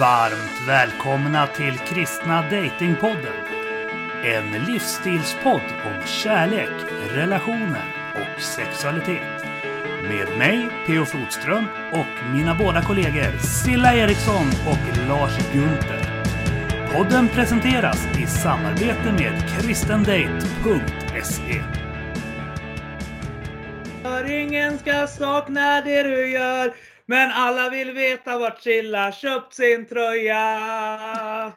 Varmt välkomna till Kristna Datingpodden. En livsstilspodd om kärlek, relationer och sexualitet. Med mig, P.O. Flodström, och mina båda kollegor Silla Eriksson och Lars Gunther. Podden presenteras i samarbete med kristendate.se. För ingen ska sakna det du gör men alla vill veta vart Silla köpt sin tröja.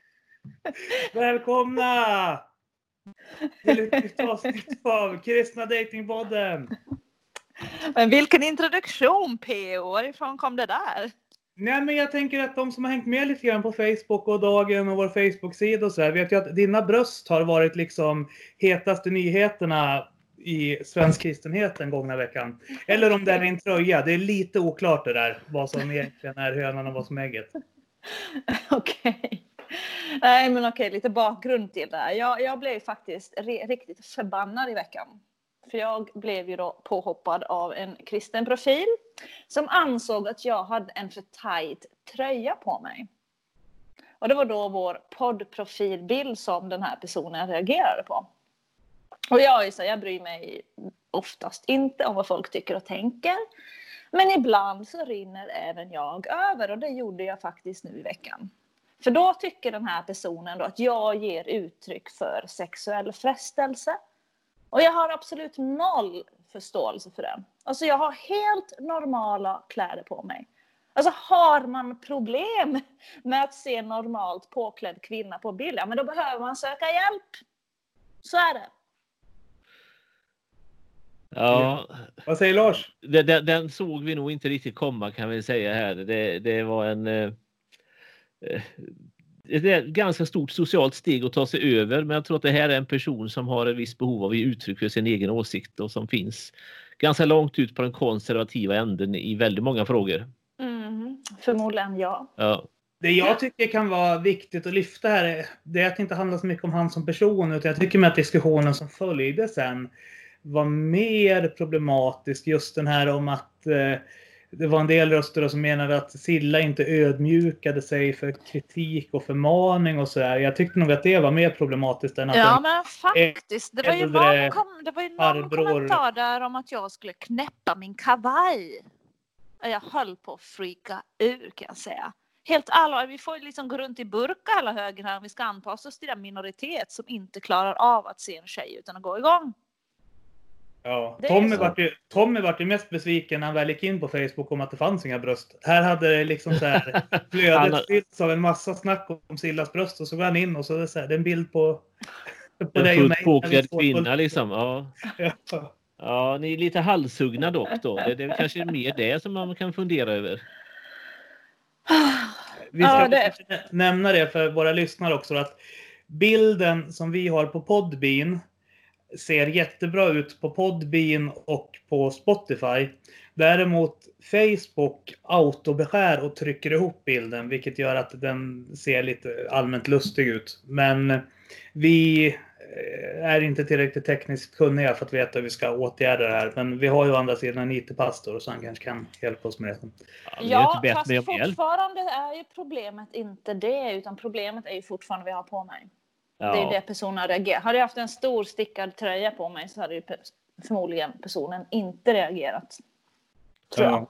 Välkomna till ett nytt avsnitt av Kristna Datingpodden. Men vilken introduktion PO! Varifrån kom det där? Nej, men jag tänker att de som har hängt med lite grann på Facebook och Dagen och vår Facebook-sida och så här vet ju att dina bröst har varit liksom hetaste nyheterna i svensk kristenhet den gångna veckan. Eller om det är en tröja. Det är lite oklart det där. Vad som egentligen är hönan och vad som är ägget. Okej. Okay. Nej men okej, lite bakgrund till det här. Jag, jag blev faktiskt riktigt förbannad i veckan. För jag blev ju då påhoppad av en kristen profil som ansåg att jag hade en för tajt tröja på mig. Och det var då vår poddprofilbild som den här personen reagerade på. Och jag är så, jag bryr mig oftast inte om vad folk tycker och tänker. Men ibland så rinner även jag över och det gjorde jag faktiskt nu i veckan. För då tycker den här personen då att jag ger uttryck för sexuell frestelse. Och jag har absolut noll förståelse för det. Alltså jag har helt normala kläder på mig. Alltså har man problem med att se normalt påklädd kvinna på bild, ja men då behöver man söka hjälp. Så är det. Ja. Vad säger Lars? Den, den, den, såg vi nog inte riktigt komma kan vi säga här. Det, det var en eh, eh ett ganska stort socialt steg att ta sig över, men jag tror att det här är en person som har ett visst behov av att ge uttryck för sin egen åsikt och som finns ganska långt ut på den konservativa änden i väldigt många frågor. Mm, förmodligen ja. ja. Det jag tycker kan vara viktigt att lyfta här det är att det inte handlar så mycket om han som person utan jag tycker med att diskussionen som följde sen var mer problematisk. Just den här om att eh, det var en del röster som menade att Silla inte ödmjukade sig för kritik och förmaning och sådär. Jag tyckte nog att det var mer problematiskt än att Ja, men faktiskt. Det var ju någon, kom, det var ju någon kommentar där om att jag skulle knäppa min kavaj. Jag höll på att freaka ur kan jag säga. Helt allvarligt, vi får liksom gå runt i burka hela högen här om vi ska anpassa oss till den minoritet som inte klarar av att se en tjej utan att gå igång. Ja, Tommy vart, ju, Tommy vart ju mest besviken när han väl gick in på Facebook om att det fanns inga bröst. Här hade det liksom så här flödet fyllts av en massa snack om Sillas bröst och så går han in och så är det, så här, det är en bild på, på en dig och mig. påklädd kvinna liksom. Ja. ja. ja, ni är lite halshuggna dock då. Det, det är kanske mer det som man kan fundera över. Vi ska ja, det... nämna det för våra lyssnare också att bilden som vi har på Podbean ser jättebra ut på Podbean och på Spotify. Däremot Facebook autobeskär och trycker ihop bilden, vilket gör att den ser lite allmänt lustig ut. Men vi eh, är inte tillräckligt tekniskt kunniga för att veta hur vi ska åtgärda det här. Men vi har ju å andra sidan en IT-pastor så han kanske kan hjälpa oss med det. Ja, ja fast fortfarande är ju problemet inte det, utan problemet är ju fortfarande vi har på mig. Ja. Det är det personen reagerar. Hade jag haft en stor stickad tröja på mig så hade ju förmodligen personen inte reagerat. Tror jag.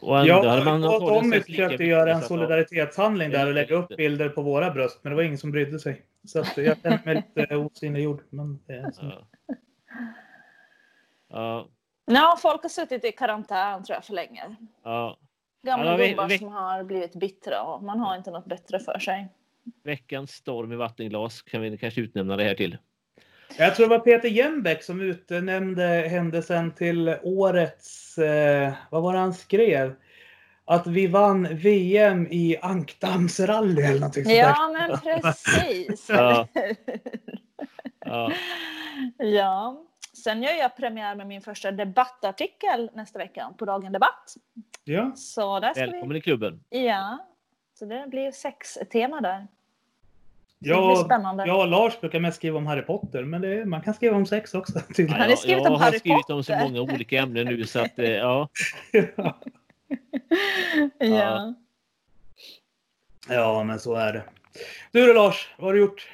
Och ja, man och Tommy försökte göra en solidaritetshandling där och lägga upp bilder på våra bröst, men det var ingen som brydde sig. Så att jag känner mig lite osynliggjord. Men det är så. Ja. ja. No, folk har suttit i karantän tror jag för länge. Ja. Gamla ja, gubbar vi... som har blivit bittra och man har inte något bättre för sig. Veckans storm i vattenglas kan vi kanske utnämna det här till. Jag tror det var Peter Jembäck som utnämnde händelsen till årets, eh, vad var det han skrev? Att vi vann VM i ankdammsrally eller någonting sånt Ja, men precis. ja. ja. ja. Sen gör jag premiär med min första debattartikel nästa vecka på Dagen Debatt. Ja. Så där ska Välkommen vi... i klubben. Ja, så det blir sex-tema där. Ja, jag och Lars brukar mest skriva om Harry Potter, men det, man kan skriva om sex också. Tydligen. Har ni skrivit jag om Harry har skrivit om så många olika ämnen nu så att, eh, ja. ja. ja. Ja, men så är det. Du då Lars, vad har du gjort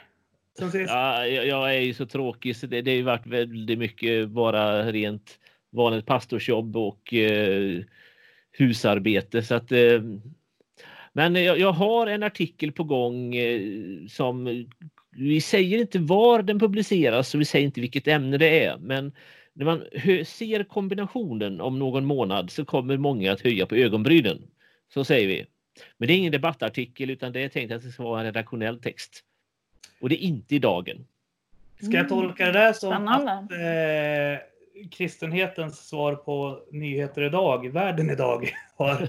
sen sist? Ja, jag, jag är ju så tråkig så det, det har ju varit väldigt mycket bara rent vanligt pastorsjobb och eh, husarbete så att eh, men jag, jag, har en artikel på gång eh, som vi säger inte var den publiceras och vi säger inte vilket ämne det är men när man ser kombinationen om någon månad så kommer många att höja på ögonbrynen. Så säger vi. Men det är ingen debattartikel utan det är tänkt att det ska vara en redaktionell text. Och det är inte i dagen. Ska jag tolka det där som Spännande. att eh, kristenhetens svar på nyheter idag, världen idag, har,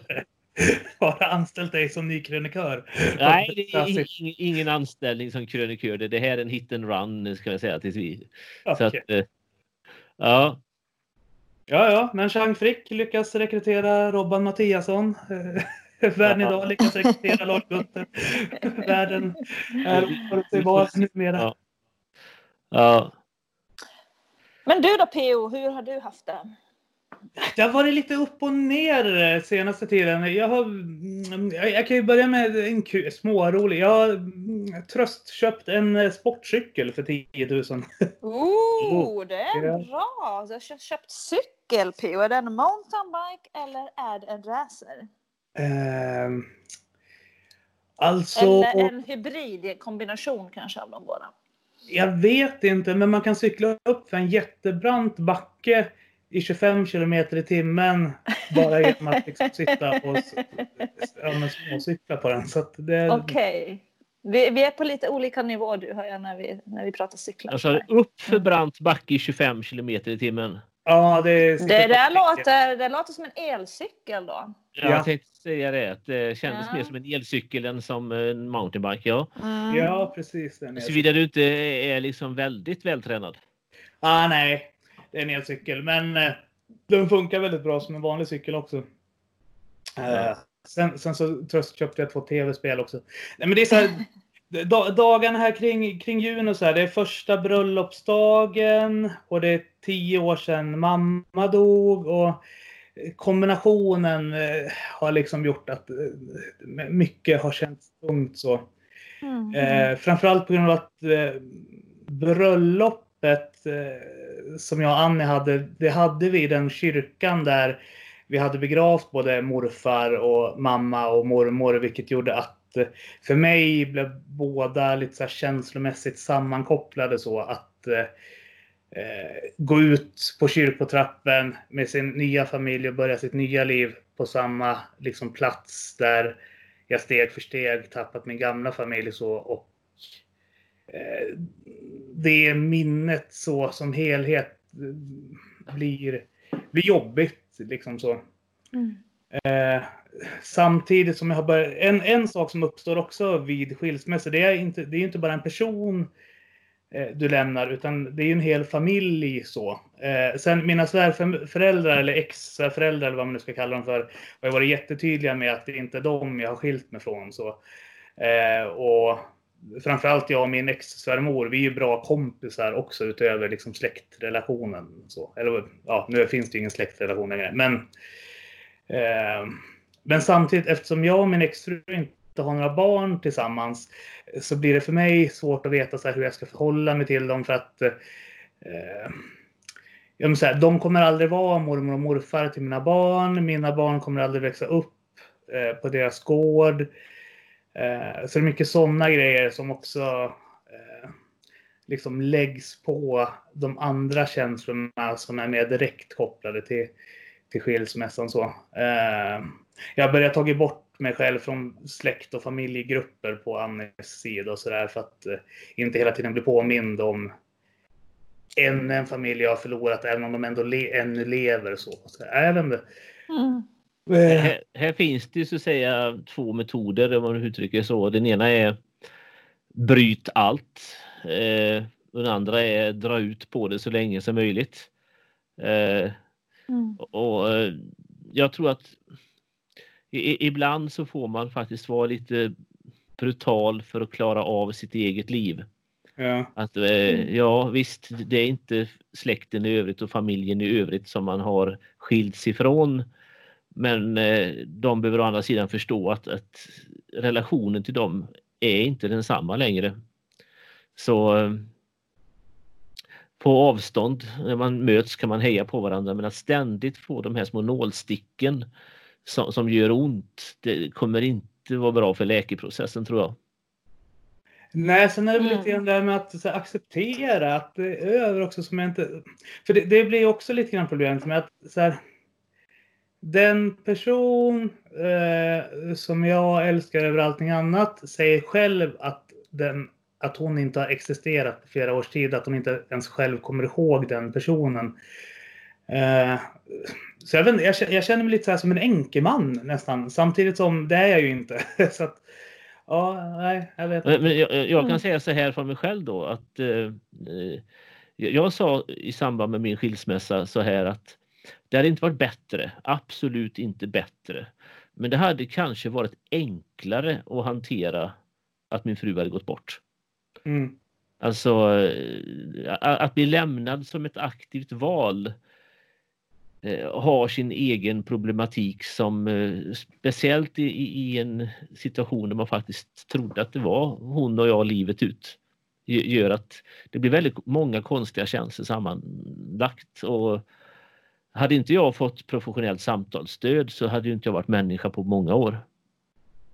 har anställt dig som ny krönikör? Nej, det är ingen, ingen anställning som krönikör. Det här är en hit and run ska jag säga tills vi. Okay. Så att, eh, ja. Ja, ja, men Chang Frick lyckas rekrytera Robban Mattiasson. Världen idag lyckas rekrytera Lars Gutter. Världen är förutsägbar numera. Ja. ja. Men du då PO, hur har du haft det? Det har varit lite upp och ner senaste tiden. Jag, har, mm, jag kan ju börja med en smårolig. Jag har mm, tröstköpt en sportcykel för 10 000. Oh, det är bra! Du har köpt cykel PO. Är det en mountainbike eller är det en racer? Eh, alltså... Eller en hybrid kombination kanske av de båda? Jag vet inte, men man kan cykla upp för en jättebrant backe i 25 kilometer i timmen bara genom att liksom sitta och ja, småcykla på den. Okej. Okay. Vi, vi, är på lite olika nivåer du hör jag när vi, när vi pratar cyklar. Alltså upp för brant backe i 25 kilometer i timmen. Ja, det, det där låter, det låter som en elcykel då. Ja, jag tänkte säga det. Det kändes ja. mer som en elcykel än som en mountainbike. Ja, mm. ja precis. Såvida du inte är liksom väldigt vältränad. Ah, nej, det är en elcykel. Men eh, den funkar väldigt bra som en vanlig cykel också. Eh, sen, sen så köpte jag två tv-spel också. Nej, men det är så här, dagarna här kring, kring julen och så här, det är första bröllopsdagen och det är tio år sedan mamma dog och kombinationen eh, har liksom gjort att eh, mycket har känts tungt så. Mm. Eh, framförallt på grund av att eh, bröllopet eh, som jag och Annie hade, det hade vi i den kyrkan där vi hade begravt både morfar och mamma och mormor, vilket gjorde att eh, för mig blev båda lite så känslomässigt sammankopplade så att eh, eh, gå ut på kyrkotrappen med sin nya familj och börja sitt nya liv på samma liksom, plats där jag steg för steg tappat min gamla familj så och det minnet så som helhet blir, blir jobbigt liksom så. Mm. Eh, samtidigt som jag har börjat, en, en sak som uppstår också vid skilsmässa, det är inte, det är inte bara en person eh, du lämnar, utan det är en hel familj så. Eh, sen mina svärföräldrar eller ex-föräldrar eller vad man nu ska kalla dem för, har varit jättetydliga med att det inte är dem jag har skilt mig från. Så. Eh, och framförallt jag och min ex-svärmor, vi är ju bra kompisar också utöver liksom släktrelationen. Så. Eller ja, nu finns det ju ingen släktrelation längre, men eh, men samtidigt, eftersom jag och min exfru inte har några barn tillsammans, så blir det för mig svårt att veta så hur jag ska förhålla mig till dem för att eh, jag säga, de kommer aldrig vara mormor och morfar till mina barn. Mina barn kommer aldrig växa upp eh, på deras gård. Eh, så det är mycket sådana grejer som också eh, liksom läggs på de andra känslorna som är mer direkt kopplade till, till skilsmässan. Så. Eh, jag har börjat ta bort mig själv från släkt och familjegrupper på Annes sida och sådär för att eh, inte hela tiden bli påmind om ännu en familj jag har förlorat även om de ändå le ännu lever. Så. Så jag vet inte. Mm. Eh. Här, här, finns det så att säga två metoder om man uttrycker så. Den ena är bryt allt. Eh, den andra är dra ut på det så länge som möjligt. Eh, mm. och, eh, jag tror att i, ibland så får man faktiskt vara lite brutal för att klara av sitt eget liv. Ja. Att, eh, ja visst, det är inte släkten i övrigt och familjen i övrigt som man har skilts ifrån. Men eh, de behöver å andra sidan förstå att, att relationen till dem är inte densamma längre. Så eh, på avstånd, när man möts kan man heja på varandra men att ständigt få de här små nålsticken som, som gör ont, det kommer inte vara bra för läkeprocessen tror jag. Nej, sen är det väl Mm. lite grann det här med att så här, acceptera att det är över också som jag inte... För det, det blir också lite grann problemet med att så här, den person eh, som jag älskar över allting annat säger själv att, den, att hon inte har existerat på flera års tid, att hon inte ens själv kommer ihåg den personen. Eh, så jag, vet, jag, känner- jag känner mig lite så här som en enkeman nästan, samtidigt som det är jag ju inte. så att, ja, nej, jag vet Men men jag, jag kan säga så här för mig själv då att eh, jag jag sa i samband med min skilsmässa så här att det hade inte varit bättre, absolut inte bättre. Men det hade kanske varit enklare att hantera att min fru hade gått bort. Mm. Alltså eh, att bli lämnad som ett aktivt val eh, har sin egen problematik som eh, speciellt i, i en situation där man faktiskt trodde att det var hon och jag livet ut gö- gör att det blir väldigt många konstiga känslor sammanlagt och hade inte jag fått professionellt samtalsstöd så hade ju inte jag varit människa på många år.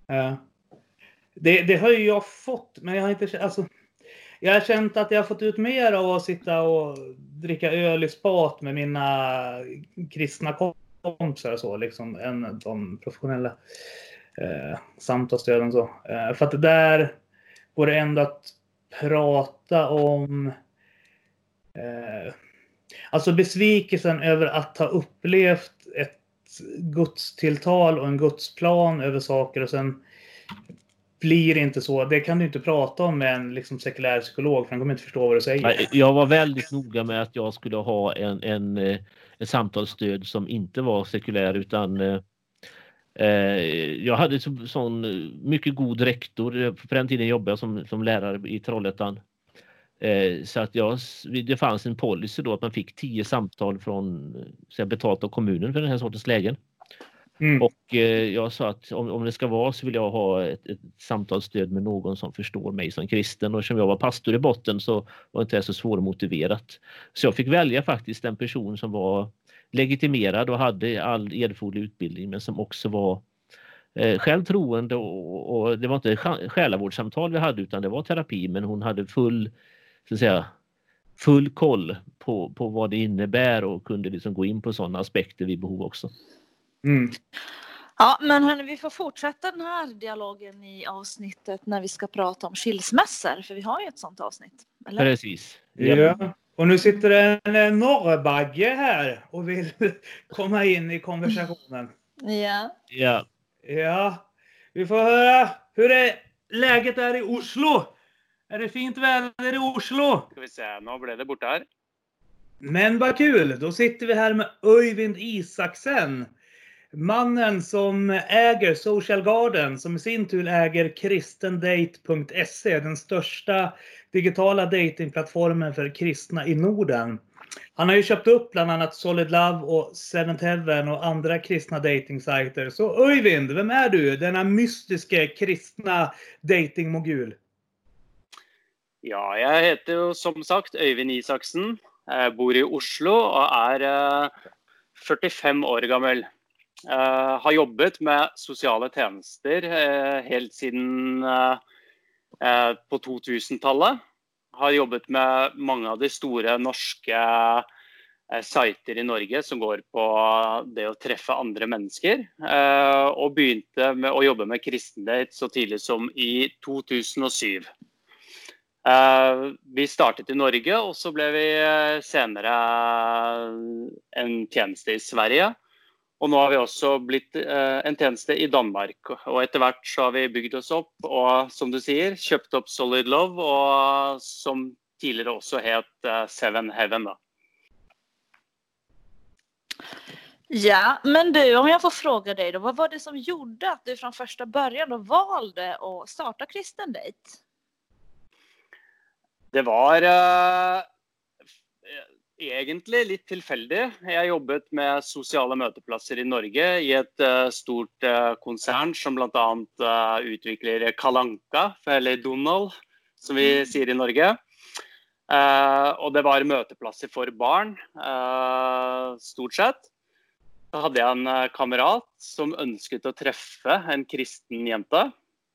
Ja. Det, det har ju jag fått, men jag har inte alltså, Jag har känt att jag har fått ut mer av att sitta och dricka öl i spat med mina kristna kompisar och så, liksom, än de professionella eh, samtalsstöden. Så. Eh, för att där går det ändå att prata om eh, Alltså besvikelsen över att ha upplevt ett gudstilltal och en gudsplan över saker och sen blir det inte så. Det kan du inte prata om med en liksom sekulär psykolog för han kommer inte förstå vad du säger. Nej, Jag var väldigt noga med att jag skulle ha en, en, en ett samtalsstöd som inte var sekulär utan eh, eh jag hade så, sån eh, mycket god rektor. På den tiden jobbade jag som, som lärare i Trollhättan. Eh, så att jag, det fanns en policy då att man fick tio samtal från eh, så betalt av kommunen för den här sortens lägen. Mm. Och eh, jag sa att om, om det ska vara så vill jag ha ett, ett samtalsstöd med någon som förstår mig som kristen och som jag var pastor i botten så var inte det så svårmotiverat. Så jag fick välja faktiskt en person som var legitimerad och hade all erforderlig utbildning men som också var eh, själv troende och, och det var inte sj- själavårdssamtal vi hade utan det var terapi men hon hade full så att säga, full koll på, på vad det innebär och kunde liksom gå in på sådana aspekter vid behov också. Mm. Ja, men hörni, vi får fortsätta den här dialogen i avsnittet när vi ska prata om skilsmässor, för vi har ju ett sånt avsnitt. Eller? Precis. Ja. Och nu sitter det en norrbagge här och vill komma in i konversationen. Ja. Ja. Ja, vi får höra hur är läget är i Oslo. Är det fint väder i Oslo? Skal vi se, nå ble det borte her. Men vad kul! Då sitter vi här med Öyvind Isaksen. Mannen som äger Social Garden, som i sin tur äger kristendate.se, den största digitala datingplattformen för kristna i Norden. Han har ju köpt upp bland annat Solid Love och Seventh Heaven och andra kristna datingsajter. Så Öyvind, vem är du? Denna mystiska kristna datingmogul. Ja, jeg heter jo som sagt Øyvind Isaksen. Jeg bor i Oslo og er eh, 45 år gammel. Jag har jobbet med sosiale tjenester eh, helt siden på 2000-tallet. Har jobbet med mange av de store norske eh, sider i Norge som går på det å treffe andre mennesker. Eh, og begynte med å jobbe med kristendate så tidlig som i 2007. Eh, vi startet i Norge, och så blev vi eh, senare eh, en tjänst i Sverige. Och nu har vi också blivit en tjänst i Danmark. Och efterhand så har vi byggt oss upp och som du säger köpt upp Solid Love, och som tidigare också het eh, Seven Heaven. Då. ja, men du, om jag får fråga dig då, vad var det som gjorde att du från första början då valde att starta Kristen Date? Det var eh, egentlig litt tilfeldig. Jeg jobbet med sosiale møteplasser i Norge i et uh, stort uh, konsern som bl.a. Uh, utvikler Kalanka, eller Donald, som vi mm. sier i Norge. Uh, og det var møteplasser for barn, stort sett. Da hadde jeg en kamerat som ønsket å treffe en kristen jente.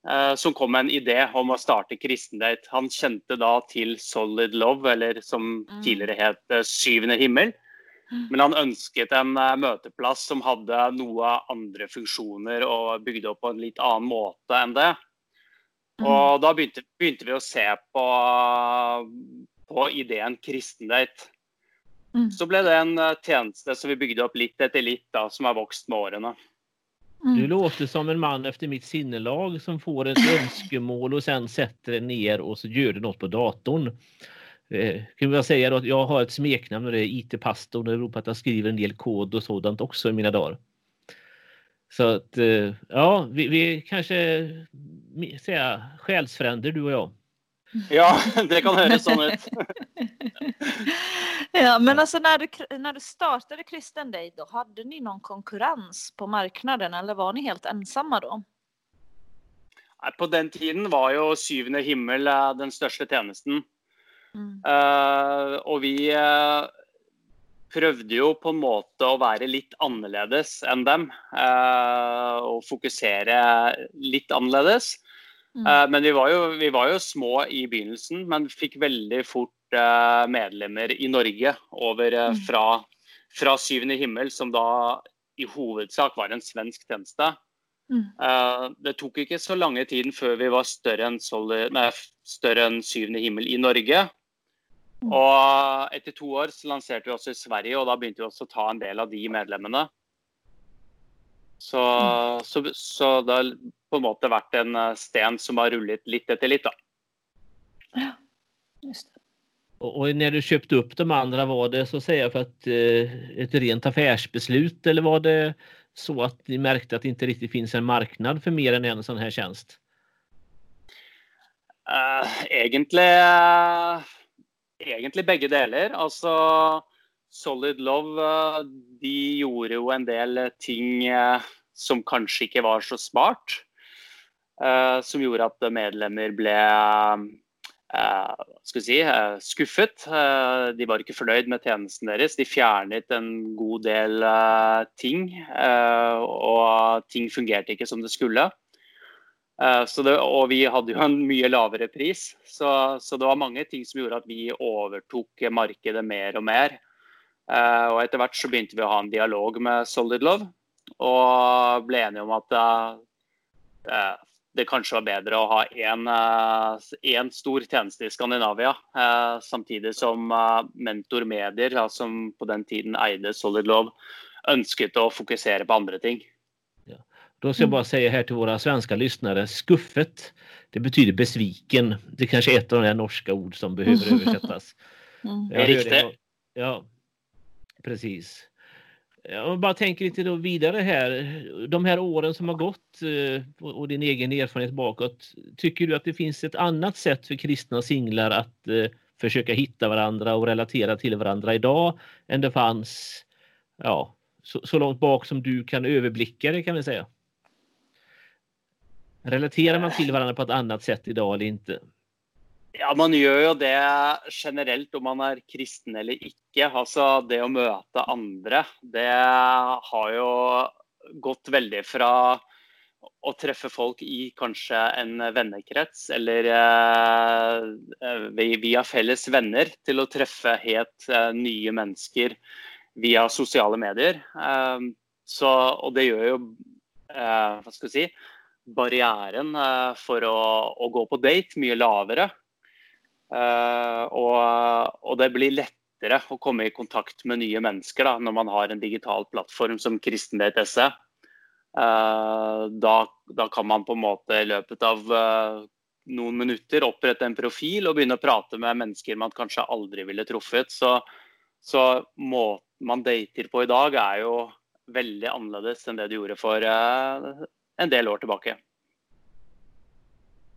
Eh, som kom med en idé om å starte kristendate. Han kjente da til Solid Love, eller som mm. tidligere het eh, Syvende himmel. Mm. Men han ønsket en eh, møteplass som hadde noe andre funksjoner og bygde opp på en litt annen måte enn det. Mm. Da begynte, begynte vi å se på, på ideen kristendate. Så ble det en tjeneste som vi bygde opp litt etter litt, da, som har vokst med årene. Mm. Du låter som en man efter mitt sinnelag som får ett önskemål och sen sätter det ner och så gör det något på datorn. Eh, kan jag säga att jag har ett smeknamn och det är IT-pastorn. Det beror på att jag skriver en del kod och sådant också i mina dagar. Så att eh, ja, vi, vi kanske säga själsfränder du och jag. Ja, det kan höras som ut. ja, men alltså när du, när du startade Kristen Day, då hade ni någon konkurrens på marknaden eller var ni helt ensamma då? På den tiden var ju Syvende himmel eh, den största tjänsten. Mm. Uh, och vi uh, prøvde jo på en måte å være litt annerledes enn dem. Uh, og fokusere litt annerledes. Mm. Uh, men vi var, jo, vi var, jo, små i begynnelsen, men fikk veldig fort uh, medlemmer i Norge over uh, fra, fra, Syvende himmel, som da i hovedsak var en svensk tjeneste. Mm. det tok ikke så lange tiden før vi var større enn, enn Syvende himmel i Norge. Mm. Og etter to år så lanserte vi også i Sverige, og da begynte vi også å ta en del av de medlemmene. Så, mm. så, så har på en måte vært en eh, sten som har rullet litt etter litt. Da. Ja, just det. Och när du köpte upp de andra, var det så att säga för att eh, ett rent affärsbeslut eller var det så att ni märkte att det inte riktigt finns en marknad för mer än en sån här tjänst? Uh, egentlig, uh, egentlig begge deler. Altså Solid Love uh, de gjorde jo en del ting som kanskje ikke var så smart. Eh, som gjorde att medlemmer blev uh, eh, skal si, eh, skuffet. de var ikke fornøyd med tjenesten deres. De fjernet en god del ting, og ting fungerte ikke som det skulle. Det, og vi hadde jo en mye lavere pris, så, så, det var mange ting som gjorde at vi overtok markedet mer og mer. og etter hvert så begynte vi å ha en dialog med Solid Love og ble enige om at uh, det kanskje var bedre å ha én uh, stor tjeneste i Skandinavia, uh, samtidig som Mentor Medier, som på den tiden eide Solid Love, önsket å fokusere på andre ting. Ja. Då ska jag bara säga här till våra svenska lyssnare, skuffet, det betyder besviken. Det kanske är ett av de norska ord som behöver översättas. Mm. Det är riktigt. Ja, precis. Jag bara tänker lite då vidare här. De här åren som har gått eh, och din egen erfarenhet bakåt. Tycker du att det finns ett annat sätt för kristna singlar att eh, försöka hitta varandra och relatera till varandra idag än det fanns ja, så, så långt bak som du kan överblicka det kan vi säga? Relaterar man till varandra på ett annat sätt idag eller inte? Ja, man gjør jo det generelt om man er kristen eller ikke. Altså det å møte andre, det har jo gått veldig fra å treffe folk i kanskje en vennekrets eller eh, eh, via felles venner, til å treffe helt eh, nye mennesker via sosiale medier. Eh, så, og det gjør jo eh, hva skal jeg si, barrieren eh, for å, å, gå på date mye lavere. Uh, og, og, det blir lettere å komme i kontakt med nye mennesker da, når man har en digital plattform som Kristen DTS. Uh, eh, da, da, kan man på en måte i løpet av uh, noen minutter opprette en profil og begynne å prate med mennesker man kanskje aldri ville truffet. Så, så måten man dater på i dag er jo veldig annerledes enn det du gjorde for en del år tilbake.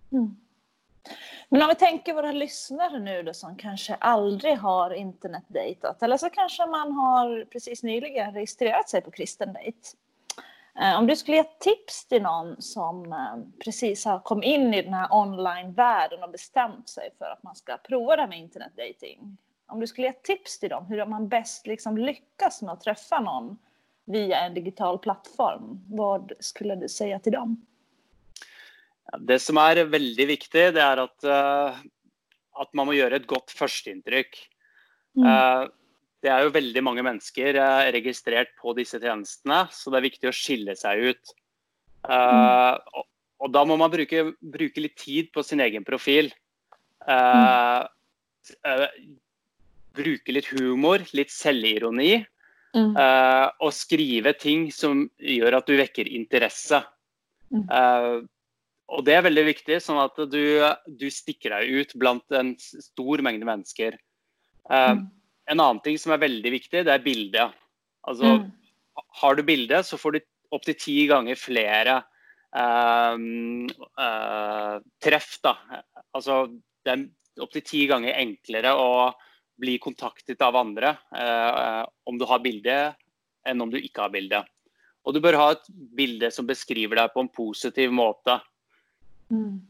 Mm. Men om vi tänker våra lyssnare nu då som kanske aldrig har internetdejtat eller så kanske man har precis nyligen registrerat sig på kristen dejt. Eh, om du skulle ge tips till någon som eh, precis har kommit in i den här online-världen och bestämt sig för att man ska prova det här med internetdating. Om du skulle ge tips till dem hur man bäst liksom lyckas med att träffa någon via en digital plattform, vad skulle du säga till dem? Det som är väldigt viktigt det är att, uh, att man måste göra ett gott förstintryck. Mm. Uh, det är ju väldigt många människor uh, registrerat på dessa tjänsterna, så det är viktigt att skilja sig ut. Mm. Och, då måste man bruka, bruka lite tid på sin egen profil. Mm. bruka lite humor, lite självironi. Mm. och skriva ting som gör att du väcker intresse. Mm och det är väldigt viktigt så att du, du sticker dig ut bland en stor mängd människor. Uh, mm. En annan ting som är väldigt viktigt, det är bilder. Alltså, mm. Har du bilder så får du upp till tio gånger fler uh, uh, träff. Då. Alltså, det är upp till tio gånger enklare att bli kontaktad av andra uh, om du har bilder än om du inte har bilder. Och du bör ha ett bild som beskriver dig på en positiv måte. Mm.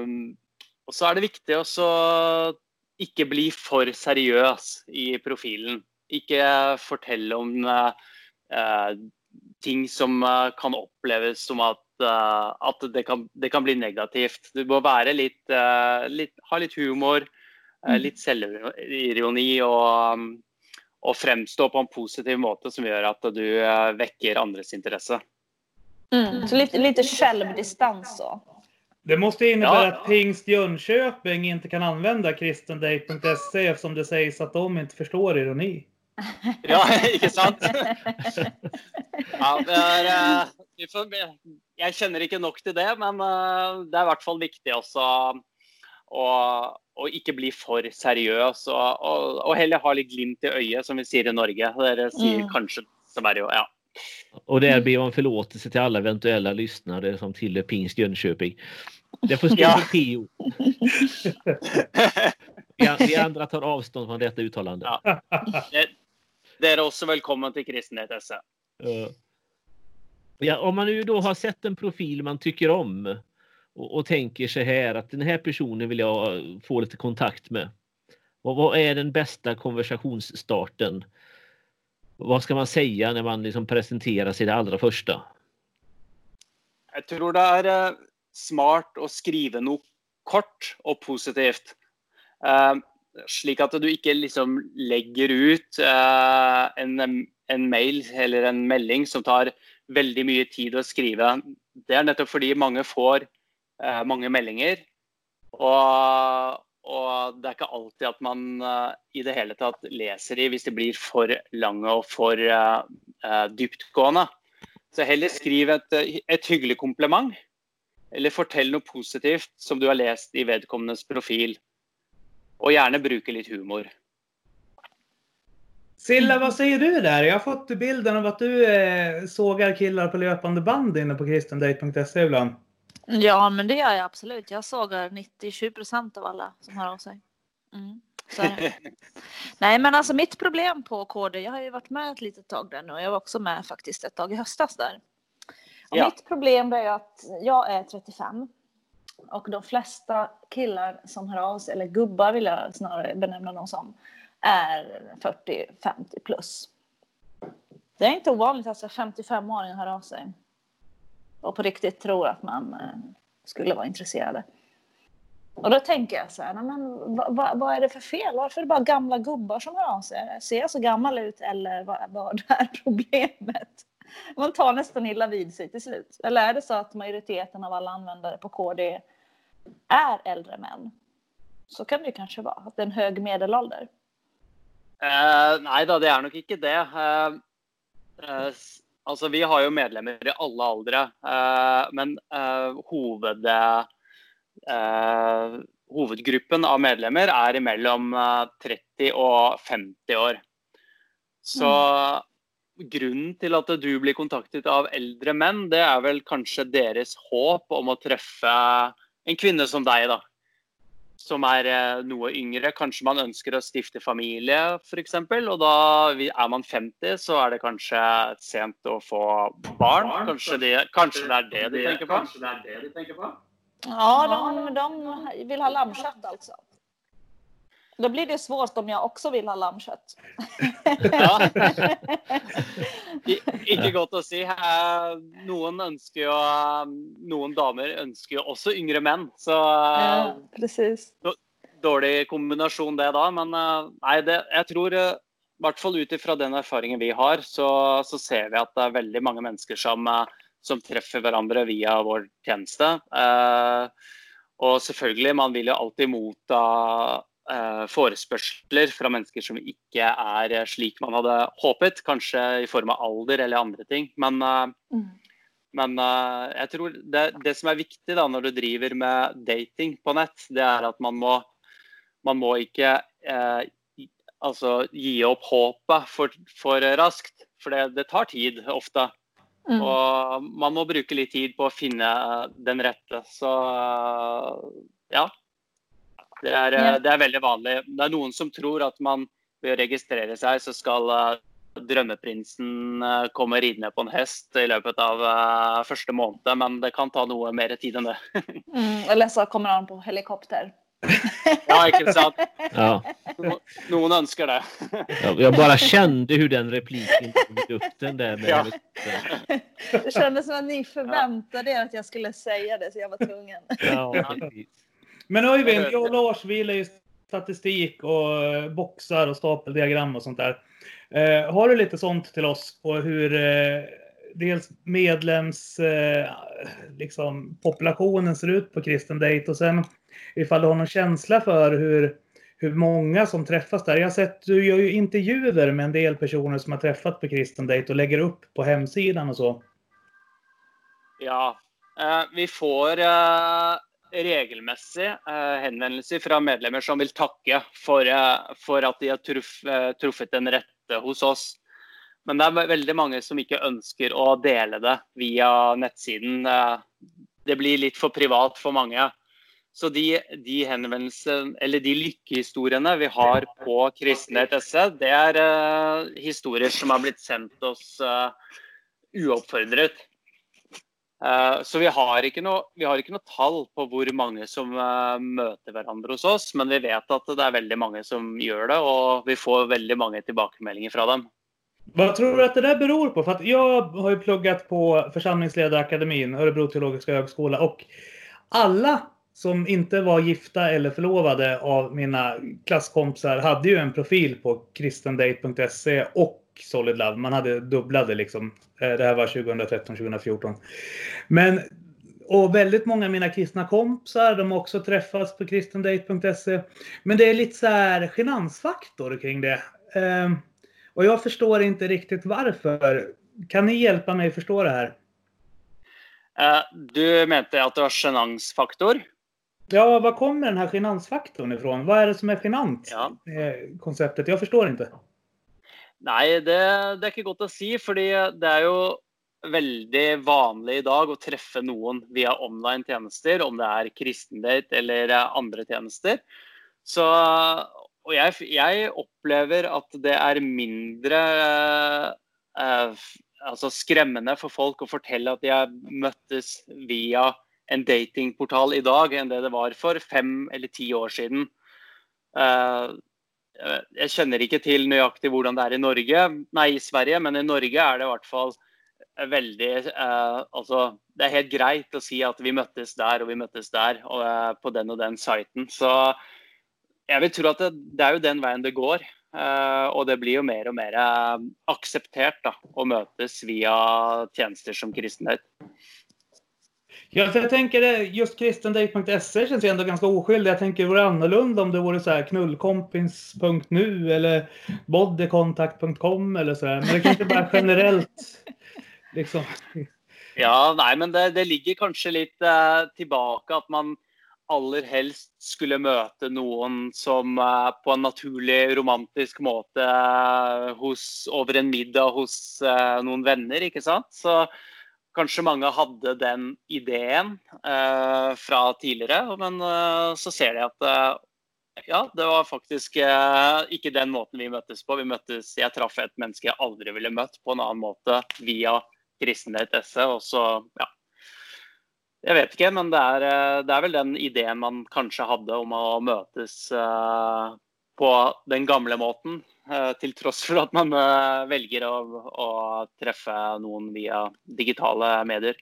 Um, och så är det viktigt att inte bli för seriös i profilen. Inte fortälla om uh, ting som uh, kan upplevas som att, uh, att det, kan, det kan bli negativt. Du måste vara lite, lite, ha lite humor, mm. lite självironi och, um, och framstå på en positiv måte som gör att du väcker andras intresse. Mm. Så lite, lite självdistans så? Det måste innebära ja. att Pingst Jönköping inte kan använda kristendate.se eftersom det sägs att de inte förstår ironi. Ja, inte sant? Ja, är, uh, jag känner inte nog till det, men uh, det är i alla fall viktigt också att och inte bli för seriös och, och, och heller ha lite glimt i ögat som vi säger i Norge. Det säger mm. kanske Sverige. Ja. Och där ber man förlåtelse till alla eventuella lyssnare som tillhör Pingst Jönköping. Det får stå ja. för Pio. Vi andra tar avstånd från detta uttalande. Ja. Det, är också välkommen till kristenhet SE. Ja, om man nu då har sett en profil man tycker om och, och, tänker sig här att den här personen vill jag få lite kontakt med. Och vad är den bästa konversationsstarten? Vad ska man säga när man liksom presenterar sig det allra första? Jag tror det är eh, smart att skriva något kort och positivt. Uh, slik att du inte liksom lägger ut uh, en, en mail eller en melding som tar väldigt mycket tid att skriva. Det är nettopp för många får uh, många meldinger. Och, Og det är inte alltid at man uh, i det hele tatt läser de om det blir för lange och eh, för uh, eh, djupgående. Så hellre skriv et, et, hyggelig komplimang eller fortell noe positivt som du har läst i vedkommendes profil. Och gärna bruke lite humor. Silla, vad säger du där? Jag har fått bilden av att du eh, sågar killar på löpande band inne på kristendate.se ibland. Ja, men det gör jag absolut. Jag sågar 97 procent av alla som hör av sig. Mm. Nej, men alltså mitt problem på KD, jag har ju varit med ett litet tag där nu och jag var också med faktiskt ett tag i höstas där. Och ja. Mitt problem är att jag är 35 och de flesta killar som hör av sig, eller gubbar vill jag snarare benämna dem som, är 40-50 plus. Det är inte ovanligt att 55-åringar hör av sig och på riktigt tror att man eh, skulle vara intresserade. Och då tänker jag så här, men vad, vad, är det för fel? Varför är det bara gamla gubbar som hör av sig? Ser jag så gammal ut eller vad, vad är problemet? man tar nästan illa vid sig till slut. Eller är det så att majoriteten av alla användare på KD är äldre män? Så kan det kanske vara, att det är en hög medelålder. Uh, nej då, det är nog inte det. Uh, uh, alltså, vi har ju medlemmar i alla åldrar, men huvud, huvudgruppen av medlemmar är mellan 30 och 50 år. Så mm grunnen til at du blir kontaktet av eldre menn, det er vel kanskje deres håp om å treffe en kvinne som deg, da. Som er eh, noe yngre. Kanskje man ønsker å stifte familie, f.eks. Og da er man 50, så er det kanskje sent å få barn. Kanskje, det, kanskje det er det de tenker på? Kanskje det er det de tenker på? Ja, de, de vill ha lammkött alltså. Då blir det svårt om jag också vill ha lammkött. Ja. Ikke godt å si. Noen ønsker jo Noen damer ønsker jo også yngre menn. Så Ja, precis. dårlig kombinasjon det da. Men nei, det, jeg tror i hvert fall ut ifra den erfaringen vi har, så, så, ser vi at det er veldig mange mennesker som, som treffer hverandre via vår tjeneste. Og selvfølgelig, man vil jo alltid motta eh, forespørsler fra mennesker som ikke er eh, slik man hadde håpet. Kanskje i form av alder eller andre ting. Men, eh, Mm. men eh, jeg tror det, det som er viktig da, når du driver med dating på nett, det er at man må, man må ikke eh, altså, gi opp håpet for, for raskt. For det, det tar tid ofte. Mm. Og man må bruke litt tid på å finne eh, den rette. Så eh, ja. Det er, eh, Ja. det er veldig vanlig. Det er noen som tror at man ved å registrere seg, så skal eh, drømmeprinsen eh, komme ridende på en hest i løpet av første måned, men det kan ta noe mer tid enn det. Mm, eller så kommer han på helikopter. Ja, ikke sant? Ja. Noen ønsker det. Jag, jag bara kände hur den repliken kom i luften där. Med Ja. Det kändes som att ni förväntade er att jag skulle säga det så jag var tvungen. ja, precis. Men Öyvind, jag och Lars vi gillar ju statistik och eh, boxar och stapeldiagram och sånt där. Eh, har du lite sånt till oss på hur eh, dels medlems eh, liksom, populationen ser ut på kristen date och sen ifall du har någon känsla för hur, hur många som träffas där. Jag har sett, du gör ju intervjuer med en del personer som har träffat på kristen date och lägger upp på hemsidan och så. Ja. Vi får regelmessig eh, henvendelser fra medlemmer som vil takke for, eh, for at de har truff, eh, truffet den rette hos oss. Men det er veldig mange som ikke ønsker å dele det via nettsiden. Eh, det blir litt for privat for mange. Så de, de henvendelsene, eller de lykkehistoriene vi har på kristenhet.se, det er uh, historier som har blitt sendt oss uh, uoppfordret. Eh, så vi har, ikke noe, vi har ikke noe tall på hvor mange som eh, møter hverandre hos oss, men vi vet at det er veldig mange som gjør det, og vi får veldig mange tilbakemeldinger fra dem. Vad tror du att det där beror på? För att jag har ju pluggat på Församlingsledarakademin, Örebro teologiska högskola och alla som inte var gifta eller förlovade av mina klasskompisar hade ju en profil på kristendate.se och Solid Love. Man hade dubblade liksom. Eh, Det här var 2013-2014. Men och väldigt många av mina kristna kompisar, de har också träffats på kristendate.se. Men det är lite så här genansfaktor kring det. Ehm, och jag förstår inte riktigt varför. Kan ni hjälpa mig förstå det här? Eh, Du mente at det var sjenansfaktor? Ja, var kommer den här genansfaktorn ifrån? Vad är det som är genant? Ja. Konceptet. Jag förstår inte. Nei, det, det er ikke godt å si, fordi det er jo veldig vanlig i dag å treffe noen via online tjenester, om det er kristendate eller andre tjenester. Så, og jeg, jeg opplever at det er mindre eh, altså skremmende for folk å fortelle at de har møttes via en datingportal i dag, enn det det var for fem eller ti år siden. Eh, Eh, jeg kjenner ikke til nøyaktig hvordan det er i Norge, nei i Sverige, men i Norge er det i hvert fall eh, veldig eh, Altså, det er helt greit å si at vi møttes der og vi møttes der og, eh, på den og den siten. Så jeg vil tro at det, det er jo den veien det går. Eh, og det blir jo mer og mer eh, akseptert da, å møtes via tjenester som kristenhet. Ja, för jag tänker det, just kristendate.se känns ju ändå ganska oskyldig. Jag tänker det vore annorlunda om det vore så här knullkompis.nu eller bodycontact.com eller så här. Men det kanske bara generellt liksom. Ja, nei, men det, det ligger kanskje litt eh, tilbake at man aller helst skulle møte noen som eh, på en naturlig, romantisk måte eh, hos, over en middag hos eh, noen venner, ikke sant? Så, Kanske många hade den idén eh, från tidigare, men eh, så ser de att eh, ja, det var faktiskt eh, ikke den måten vi möttes på. Vi möttes, jag träffade ett människa jag aldrig ville møtt på en annan måte via kristenhet SE. Og så, ja. Jag vet inte, men det är, eh, det är väl den idén man kanske hade om att mötas eh, på den gamle måten. Eh, til tross for at man eh, velger å, å treffe noen via digitale medier.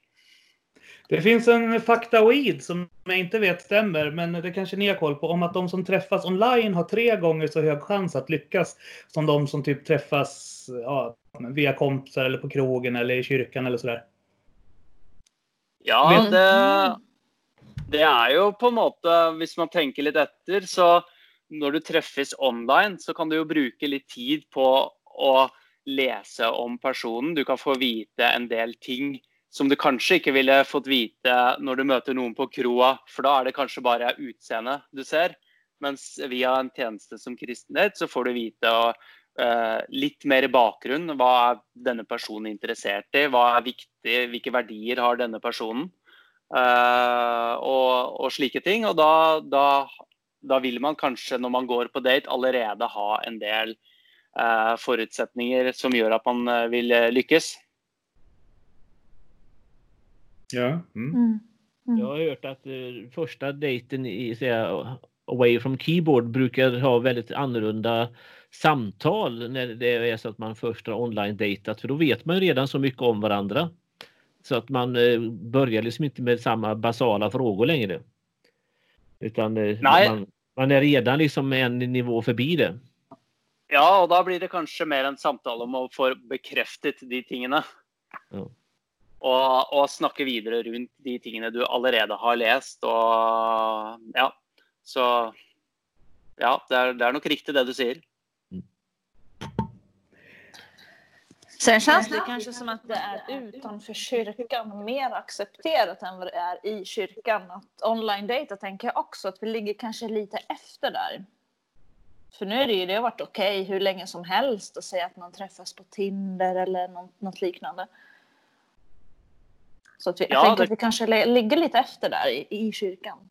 Det finns en faktaoid som jag inte vet stämmer, men det kanske ni har koll på, om att de som träffas online har tre gånger så hög chans att lyckas som de som typ träffas ja, via kompisar eller på krogen eller i kyrkan eller sådär. Ja, det, det er jo på måte Hvis man tenker litt etter, så når du treffes online, så kan du jo bruke litt tid på å lese om personen. Du kan få vite en del ting som du kanskje ikke ville fått vite når du møter noen på kroa, for da er det kanskje bare utseendet du ser. Mens via en tjeneste som kristenhet, så får du vite uh, litt mer bakgrunn. Hva er denne personen interessert i? Hva er viktig? Hvilke verdier har denne personen? Uh, og, og slike ting. Og da, da, da vil man kanskje, når man går på date, allerede ha en del eh, forutsetninger som gjør at man eh, vil eh, lykkes. Ja. Mm. Mm. Mm. Jag har hört att eh, första dejten i säga, away from keyboard brukar ha väldigt annorlunda samtal när det är så att man först har online-dejtat för då vet man ju redan så mycket om varandra. Så att man börjar liksom inte med samma basala frågor längre. Utan eh, man, man är redan liksom en nivå förbi det. Ja, og da blir det kanskje mer en samtale om å få bekreftet de tingene. Ja. Og, og snakke videre rundt de tingene du allerede har lest. Og ja, så Ja, det er, det er nok riktig det du sier. Sen känns det kanske som att det är utanför kyrkan mer accepterat än vad det är i kyrkan. Att online-data tänker jag också att vi ligger kanske lite efter där. För nu är det ju, det har varit okej hur länge som helst att säga att man träffas på Tinder eller något, något liknande. Så att vi, jag Ja, tänker det- att vi kanske li- ligger lite efter där i, i kyrkan.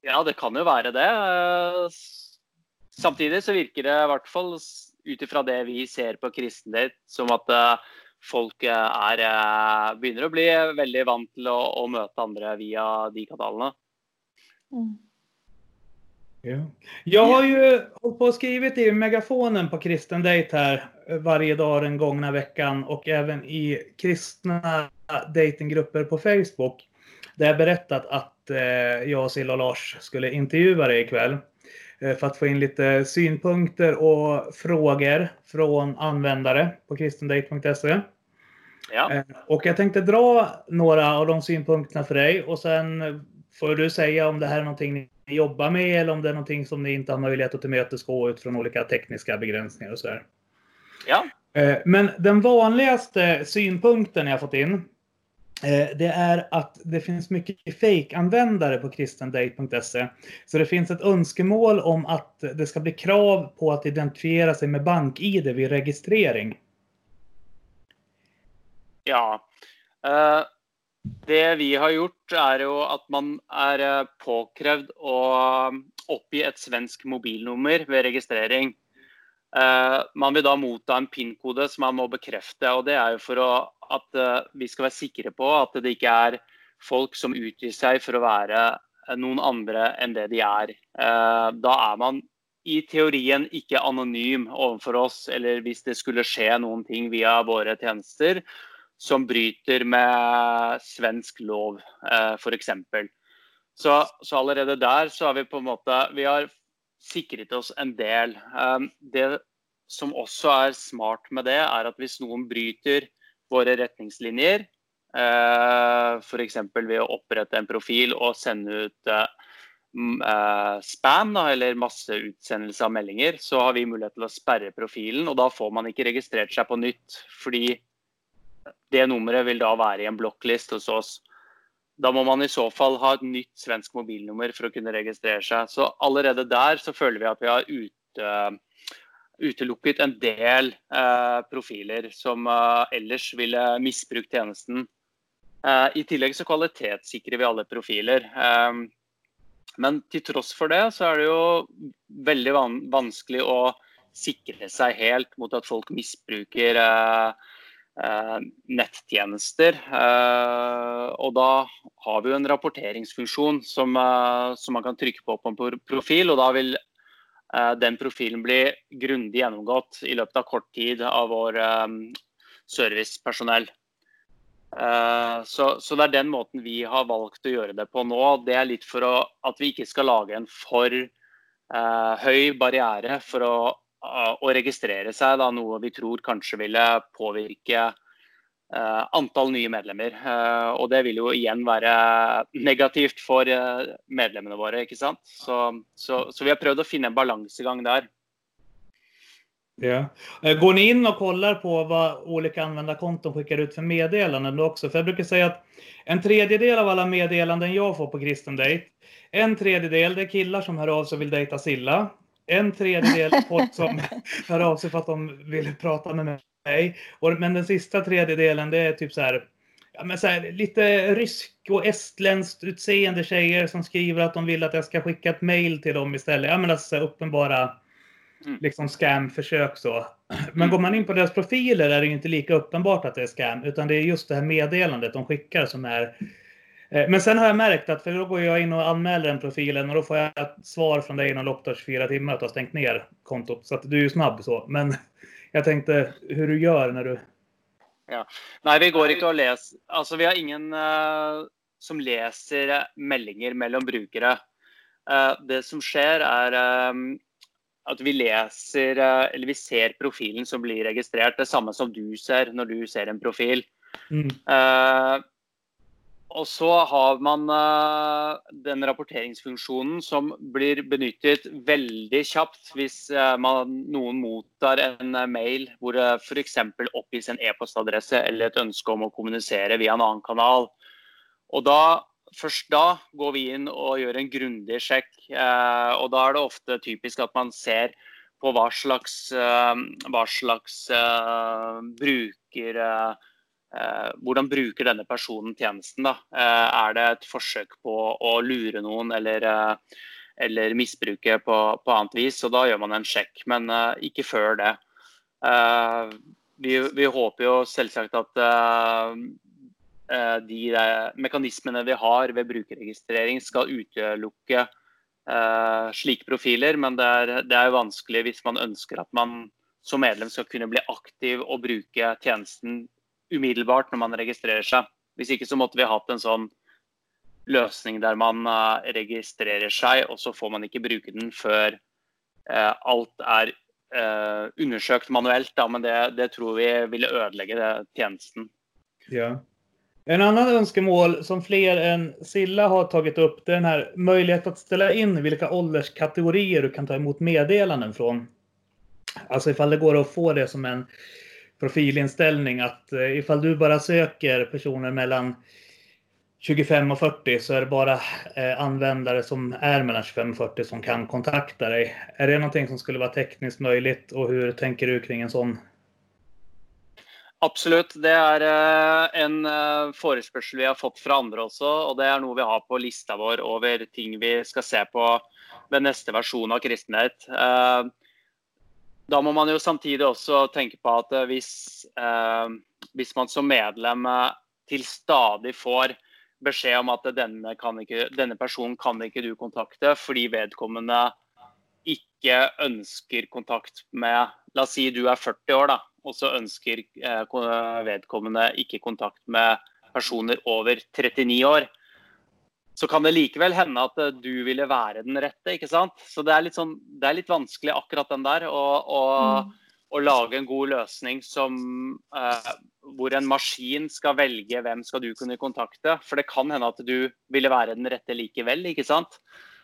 Ja, det kan jo være det. Eh, s- Samtidig så virker det i hvert fall s- ut ifra det vi ser på kristendate, som at eh, folk eh, er, eh, begynner å bli veldig vant til å, å møte andre via de kanalene. Mm. Ja. Jag har ju hållit på och skrivit i megafonen på Kristen Date här varje dag den gångna veckan och även i kristna datinggrupper på Facebook. Där jag berättat att jag, Silla och Lars skulle intervjua dig ikväll. Eh, för att få in lite synpunkter och frågor från användare på kristendate.se. Ja. Eh, Och jag tänkte dra några av de synpunkterna för dig och sen får du säga om det här är någonting ni jobbar med eller om det är någonting som ni inte har möjlighet att tillmötesgå utifrån olika tekniska begränsningar och sådär. ja. Eh, Men den vanligaste synpunkten jag fått in Eh, det är att det finns mycket fake-användare på kristendate.se. Så det finns ett önskemål om att det ska bli krav på att identifiera sig med bank-id vid registrering. Ja. Eh, det vi har gjort, är ju att man är eh, påkrävd att uppge ett svenskt mobilnummer vid registrering. Eh, man vil da motta en PIN-kode som man må bekrefte. og Det er jo for å, at eh, vi skal være sikre på at det ikke er folk som utgir seg for å være eh, noen andre enn det de er. Eh, da er man i teorien ikke anonym overfor oss, eller hvis det skulle skje noen ting via våre tjenester, som bryter med svensk lov, eh, f.eks. Så, så allerede der så har vi på en måte Vi har sikret oss en del. Ehm, det som også er smart med det, er at hvis noen bryter våre retningslinjer, eh, f.eks. ved å opprette en profil og sende ut eh, eh, spam da, eller masseutsendelse av meldinger, så har vi mulighet til å sperre profilen. og Da får man ikke registrert seg på nytt. fordi det nummeret vil da være i en blokklist hos oss. Da må man i så fall ha et nytt svensk mobilnummer for å kunne registrere seg. Så allerede der så føler vi at vi har ute, utelukket en del uh, profiler som uh, ellers ville misbrukt tjenesten. Eh, I tillegg så kvalitetssikrer vi alle profiler. men til tross for det, så er det jo veldig van vanskelig å sikre seg helt mot at folk misbruker Eh, nettjenester. Eh, og da har vi jo en rapporteringsfunksjon som, eh, som man kan trykke på på en profil, og da vil Eh, den profilen bli grundig gjennomgått i løpet av kort tid av vår eh, servicepersonell. Så, så, det er den måten vi har valgt å gjøre det på nå. Det er litt for å, at vi ikke skal lage en for uh, høy barriere for å, Eh, å registrere seg, da, noe vi tror kanskje ville påvirke Uh, antall nye medlemmer. Uh, og det vil jo igjen være negativt for uh, medlemmene våre. ikke sant? Så, så, så, vi har prøvd å finne en balansegang der. Ja. Går ni in och kollar på vad olika användarkonton skickar ut för meddelanden då också? För jag brukar säga att en tredjedel av alla meddelanden jag får på Kristen Date, en tredjedel det är killar som hör av sig och vill dejta Silla. En tredjedel folk som hör av sig för att de vill prata med mig men den sista tredjedelen det är typ så här, ja, men så här, lite rysk och estländskt utseende tjejer som skriver att de vill att jag ska skicka ett mail till dem istället. Ja, men alltså uppenbara mm. liksom scam-försök så. Men går man in på deras profiler är det inte lika uppenbart att det är scam, utan det är just det här meddelandet de skickar som är men sen har jag märkt att, för då går jag in och anmäler den profilen och då får jag ett svar från dig inom loppet av 24 timmar att du har stängt ner kontot. Så att du är ju snabb så. Men jag tänkte hur du gör när du... Ja. Nej, vi går inte och läser. Alltså, vi har ingen uh, som läser meldinger mellan brukare. Uh, det som sker är um, att vi läser, uh, eller vi ser profilen som blir registrerad. Det samma som du ser när du ser en profil. Mm. Og så har man uh, den rapporteringsfunksjonen som blir benyttet veldig kjapt hvis uh, man, noen mottar en uh, mail hvor det f.eks. oppgis en e-postadresse eller et ønske om å kommunisere via en annen kanal. Og da, Først da går vi inn og gjør en grundig sjekk. og Da er det ofte typisk at man ser på hva slags, hva slags bruker Eh, hvordan bruker denne personen tjenesten? Da? Eh, er det et forsøk på å lure noen eller, eh, eller misbruke på, på, annet vis? Og da gjør man en sjekk, men eh, ikke før det. Eh, vi, vi håper jo selvsagt at eh, de mekanismene vi har ved brukerregistrering skal utelukke slike profiler, men det er, det er vanskelig hvis man ønsker at man som medlem skal kunne bli aktiv og bruke tjenesten umiddelbart når man registrerer seg. Hvis ikke så måtte vi hatt en sånn løsning der man uh, registrerer seg, og så får man ikke bruke den før uh, alt er uh, undersøkt manuelt. Da, men det, det, tror vi ville ødelegge det, tjenesten. Ja. En annan önskemål som fler än Silla har tagit upp det är den här möjligheten att ställa in vilka ålderskategorier du kan ta emot meddelanden från. Alltså ifall det går att få det som en profilinställning att eh, ifall du bara söker personer mellan 25 och 40 så är det bara eh, användare som är mellan 25 och 40 som kan kontakta dig. Är det någonting som skulle vara tekniskt möjligt och hur tänker du kring en sån? Absolut. Det är eh, en förfrågan vi har fått från andra också och det är något vi har på listan vår över ting vi ska se på ved nästa version av kristenhet. Da må man jo samtidig også tenke på at om hvis, eh, hvis man som medlem eh, til stadig får beskjed om at denne, ikke, denne, personen kan ikke du kontakte fordi vedkommende ikke ønsker kontakt med La oss si du er 40 år, da, og så ønsker eh, vedkommende ikke kontakt med personer over 39 år så kan det likevel hende at eh, du ville være den rette. ikke sant? Så det er litt, sånn, det er litt vanskelig akkurat den der. Å, å, mm. å lage en god løsning som, uh, hvor en maskin skal velge hvem skal du kunne kontakte. For det kan hende at du ville være den rette likevel, ikke sant?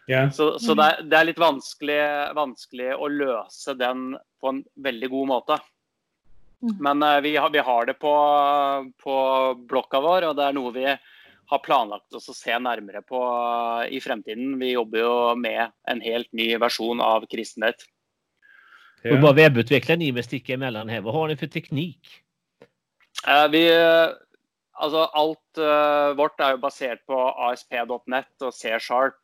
Yeah. Så, så det, er, det, er, litt vanskelig, vanskelig, å løse den på en veldig god måte. Mm. Men uh, vi, har, vi, har, det på, på blokka vår, og det er noe vi har planlagt oss å se nærmere på i fremtiden. Vi jobber jo med en helt ny versjon av kristenhet. Ja. Och vad webbutvecklar ni med sticka emellan här? Vad har ni för teknik? Uh, vi, alltså allt uh, vårt är baserat på ASP.net och C-sharp.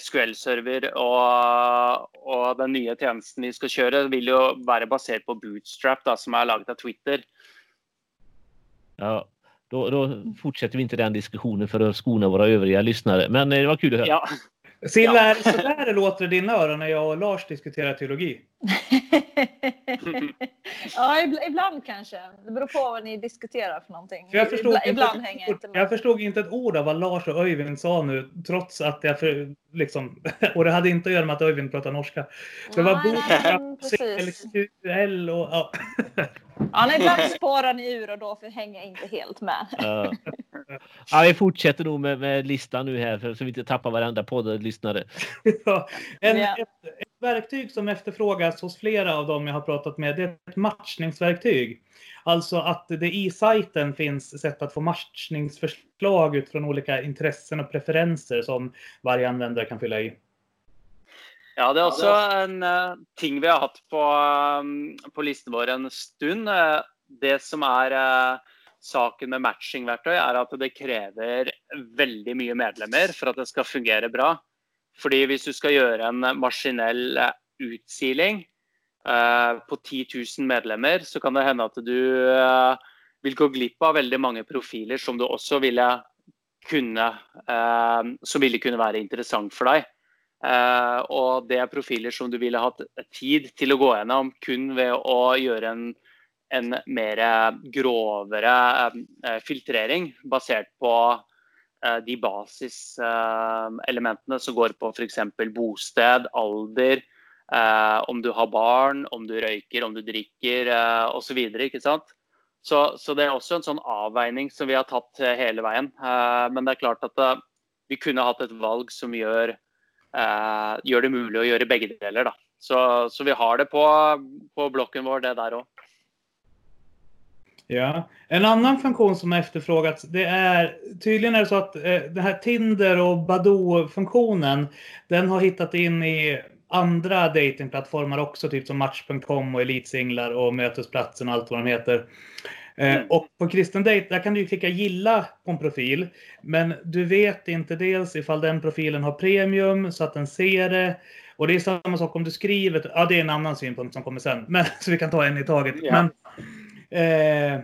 SQL-server och, och den nya tjänsten vi ska köra vill ju vara baserad på Bootstrap då, som är laget av Twitter. Ja, då, då, fortsätter vi inte den diskussionen för att skona våra övriga lyssnare. Men det var kul att höra. Ja. Silla, det så där det låter i dina öron när jag och Lars diskuterar teologi? ja, ibland kanske. Det beror på vad ni diskuterar för någonting. jag förstod, ibland, ibland hänger jag inte med. Jag förstod inte ett ord av vad Lars och Öyvind sa nu, trots att jag för, liksom, och det hade inte att göra med att Öyvind pratar norska. Det var BOTL och ja. Ja, ibland spårar ni ur och då hänger jag inte helt med. Ja. ja vi fortsätter nog med, med, listan nu här för, så vi inte tappar varenda poddlyssnare. Ja, en, ja. Ett, ett, verktyg som efterfrågas hos flera av dem jag har pratat med det är ett matchningsverktyg. Alltså att det i sajten finns sätt att få matchningsförslag utifrån olika intressen och preferenser som varje användare kan fylla i. Ja, det är också en uh, ting vi har haft på, um, på listan vår en stund. Uh, det som är uh, saken med matchingverktøy, är att det kräver väldigt mycket medlemmar för att det ska fungera bra. För om du ska göra en maskinell utsiling på 10 000 medlemmar så kan det hända att du vill gå glipp av väldigt många profiler som du också ville kunna, som ville kunna vara intressant för dig. Uh, og det er profiler som du ville hatt tid til å gå gjennom kun ved å gjøre en, en mer grovere uh, filtrering basert på uh, de basiselementene som går på f.eks. bosted, alder, om du har barn, om du røyker, om du drikker uh, osv. Så, så, så det er også en sånn avveining som vi har tatt hele veien. men det er klart at vi kunne hatt et valg som gjør eh, gjør det mulig å gjøre begge deler. Da. Så, så vi har det på, på blocken vår, det der också. Ja, en annan funktion som har efterfrågats, det är tydligen är det så att eh, den här Tinder och Badoo-funktionen, den har hittat in i andra datingplattformar också, typ som Match.com och Elitsinglar och Mötesplatsen och allt vad de heter. Eh, mm. Och på kristen date, där kan du klicka gilla på en profil. Men du vet inte dels ifall den profilen har premium så att den ser det. Och det är samma sak om du skriver, ja det är en annan synpunkt som kommer sen. Men, så vi kan ta en i taget. Ja. Men, eh,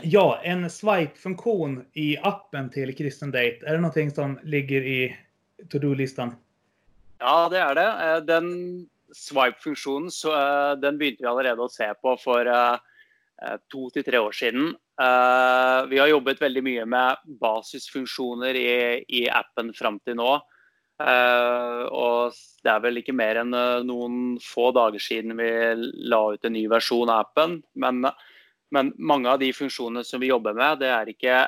ja, en swipe-funktion i appen till kristen date. Är det någonting som ligger i to-do-listan? Ja, det är det. Eh, den swipe-funktionen den började vi redan se på för Eh, Eh, to til tre år siden. Eh, vi har jobbet veldig mye med basisfunksjoner i, i appen fram til nå. Uh, og det er vel ikke mer enn noen få dager siden vi la ut en ny versjon av appen. Men, men, mange av de funksjonene som vi jobber med, det er ikke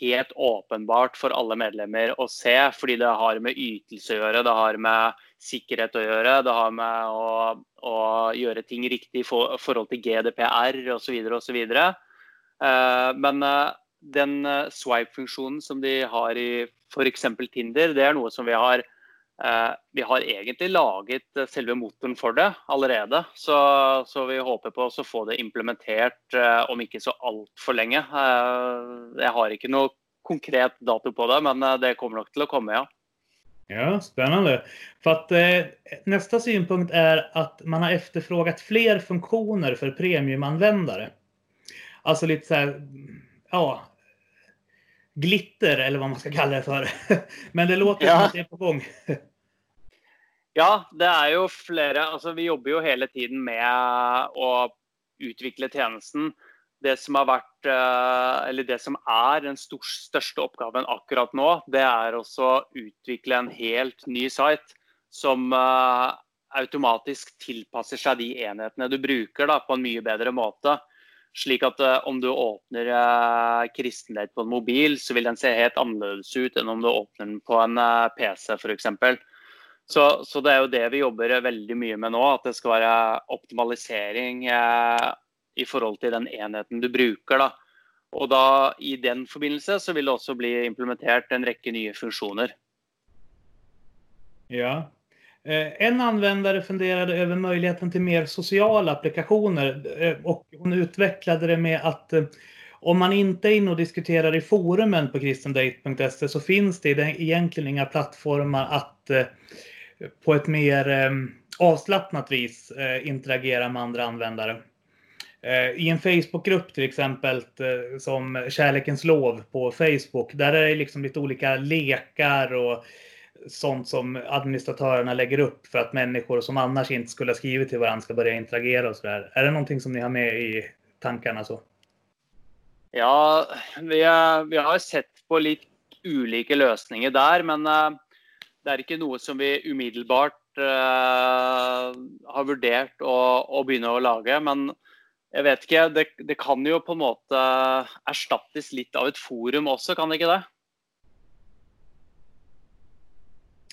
helt åpenbart for alle medlemmer å se, fordi det har med ytelse å gjøre, det har med sikkerhet å gjøre, det har med å, å gjøre ting riktig i for, forhold til GDPR osv. osv. Uh, eh, men uh, den eh, uh, swipe-funksjonen som de har i f.eks. Tinder, det er noe som vi har uh, vi har egentlig laget selve motoren for det allerede. Så, så vi håper på å få det implementert om ikke så altfor lenge. jeg har ikke noe konkret dato på det, men det kommer nok til å komme, ja. Ja, spännande. För att eh, nästa synpunkt är att man har efterfrågat fler funktioner för premiumanvändare. Alltså lite så här, ja, glitter eller vad man ska kalla det för. Men det låter ja. som att det är på gång. ja, det är ju flera, alltså vi jobbar ju hela tiden med att utveckla tjänsten det som har vært, eh, eller det som er den største oppgaven akkurat nå, det er også å utvikle en helt ny site som eh, automatiskt automatisk tilpasser seg de enhetene du bruker da, på en mye bedre måte. Slik at eh, om du åpner kristenhet på en mobil, så vil den se helt annerledes ut enn om du åpner den på en PC f.eks. Så, så det är ju det vi jobbar väldigt mycket med nu, att det ska vara optimalisering eh, i förhållande till den enheten du brukar. Då. Och då, I den förbindelse så vill det också bli implementerat en räcka nya funktioner. Ja. Eh, en användare funderade över möjligheten till mer sociala applikationer eh, och hon utvecklade det med att om man inte är inne och diskuterar i forumen på kristendate.se så finns det egentligen inga plattformar att på ett mer eh, avslappnat vis eh, interagera med andra användare. Eh, I en Facebookgrupp till exempel som Kärlekens lov på Facebook, där är det liksom lite olika lekar och sånt som administratörerna lägger upp för att människor som annars inte skulle ha skrivit till varandra ska börja interagera och sådär. Är det någonting som ni har med i tankarna? så? Ja, vi, har, vi har sett på lite olika lösningar där, men det är inte något som vi omedelbart uh, har vurderat att börja laga. Men jag vet inte, det, det kan ju på något sätt ersättas lite av ett forum också, kan det inte det?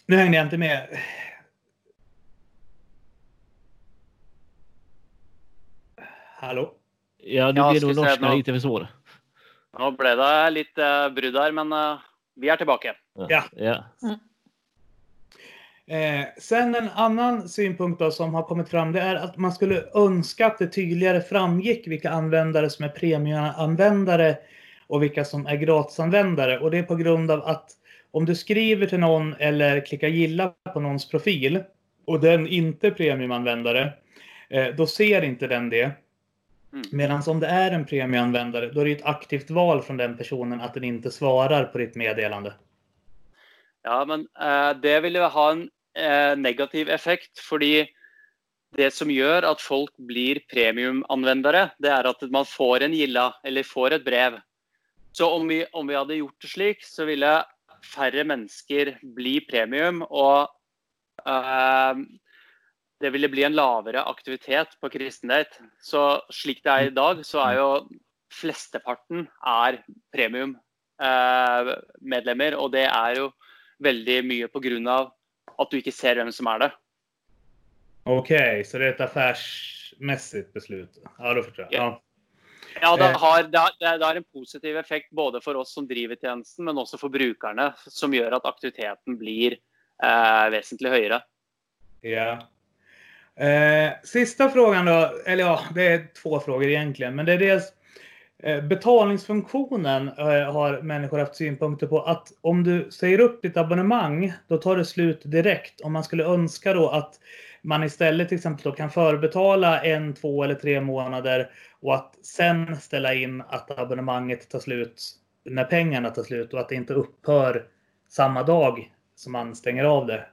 Nu hängde jag inte med. Hallå? Ja, nu blir nog norskarna lite för svåra. Nu blev det lite brudd där, men uh, vi är tillbaka. Ja. ja. Eh, sen en annan synpunkt då som har kommit fram det är att man skulle önska att det tydligare framgick vilka användare som är premiumanvändare och vilka som är gratisanvändare. Och det är på grund av att om du skriver till någon eller klickar gilla på någons profil och den inte är premiumanvändare, eh, då ser inte den det. Mm. Medan om det är en premiumanvändare, då är det ett aktivt val från den personen att den inte svarar på ditt meddelande. Ja, men uh, det vill ju ha en Eh, negativ effekt, för det som gör att folk blir premiumanvendere, det är att man får en gilla eller får ett brev. Så om vi, om vi hade gjort det slik, så ville färre människor bli premium. och eh, uh, det ville bli en lavere aktivitet på kristendate. Så slik det er i dag, så er jo flesteparten er premium-medlemmer. Eh, og det er jo veldig mye på grunn av at du ikke ser hvem som er det. Okej, okay, så det är ett affärsmässigt beslut? Ja, då förstår jag. Ja. Ja, det eh. har, det, har, det har, en positiv effekt både för oss som driver tjänsten, men också för brukarna, som gör att aktiviteten blir eh, väsentligt högre. Ja. Eh, sista frågan då, eller ja, det är två frågor egentligen, men det är dels Eh, betalningsfunktionen eh, har människor haft synpunkter på att om du säger upp ditt abonnemang, då tar det slut direkt. Om man skulle önska då att man istället till exempel kan förbetala en, två eller tre månader och att sen ställa in att abonnemanget tar slut när pengarna tar slut och att det inte upphör samma dag som man stänger av det.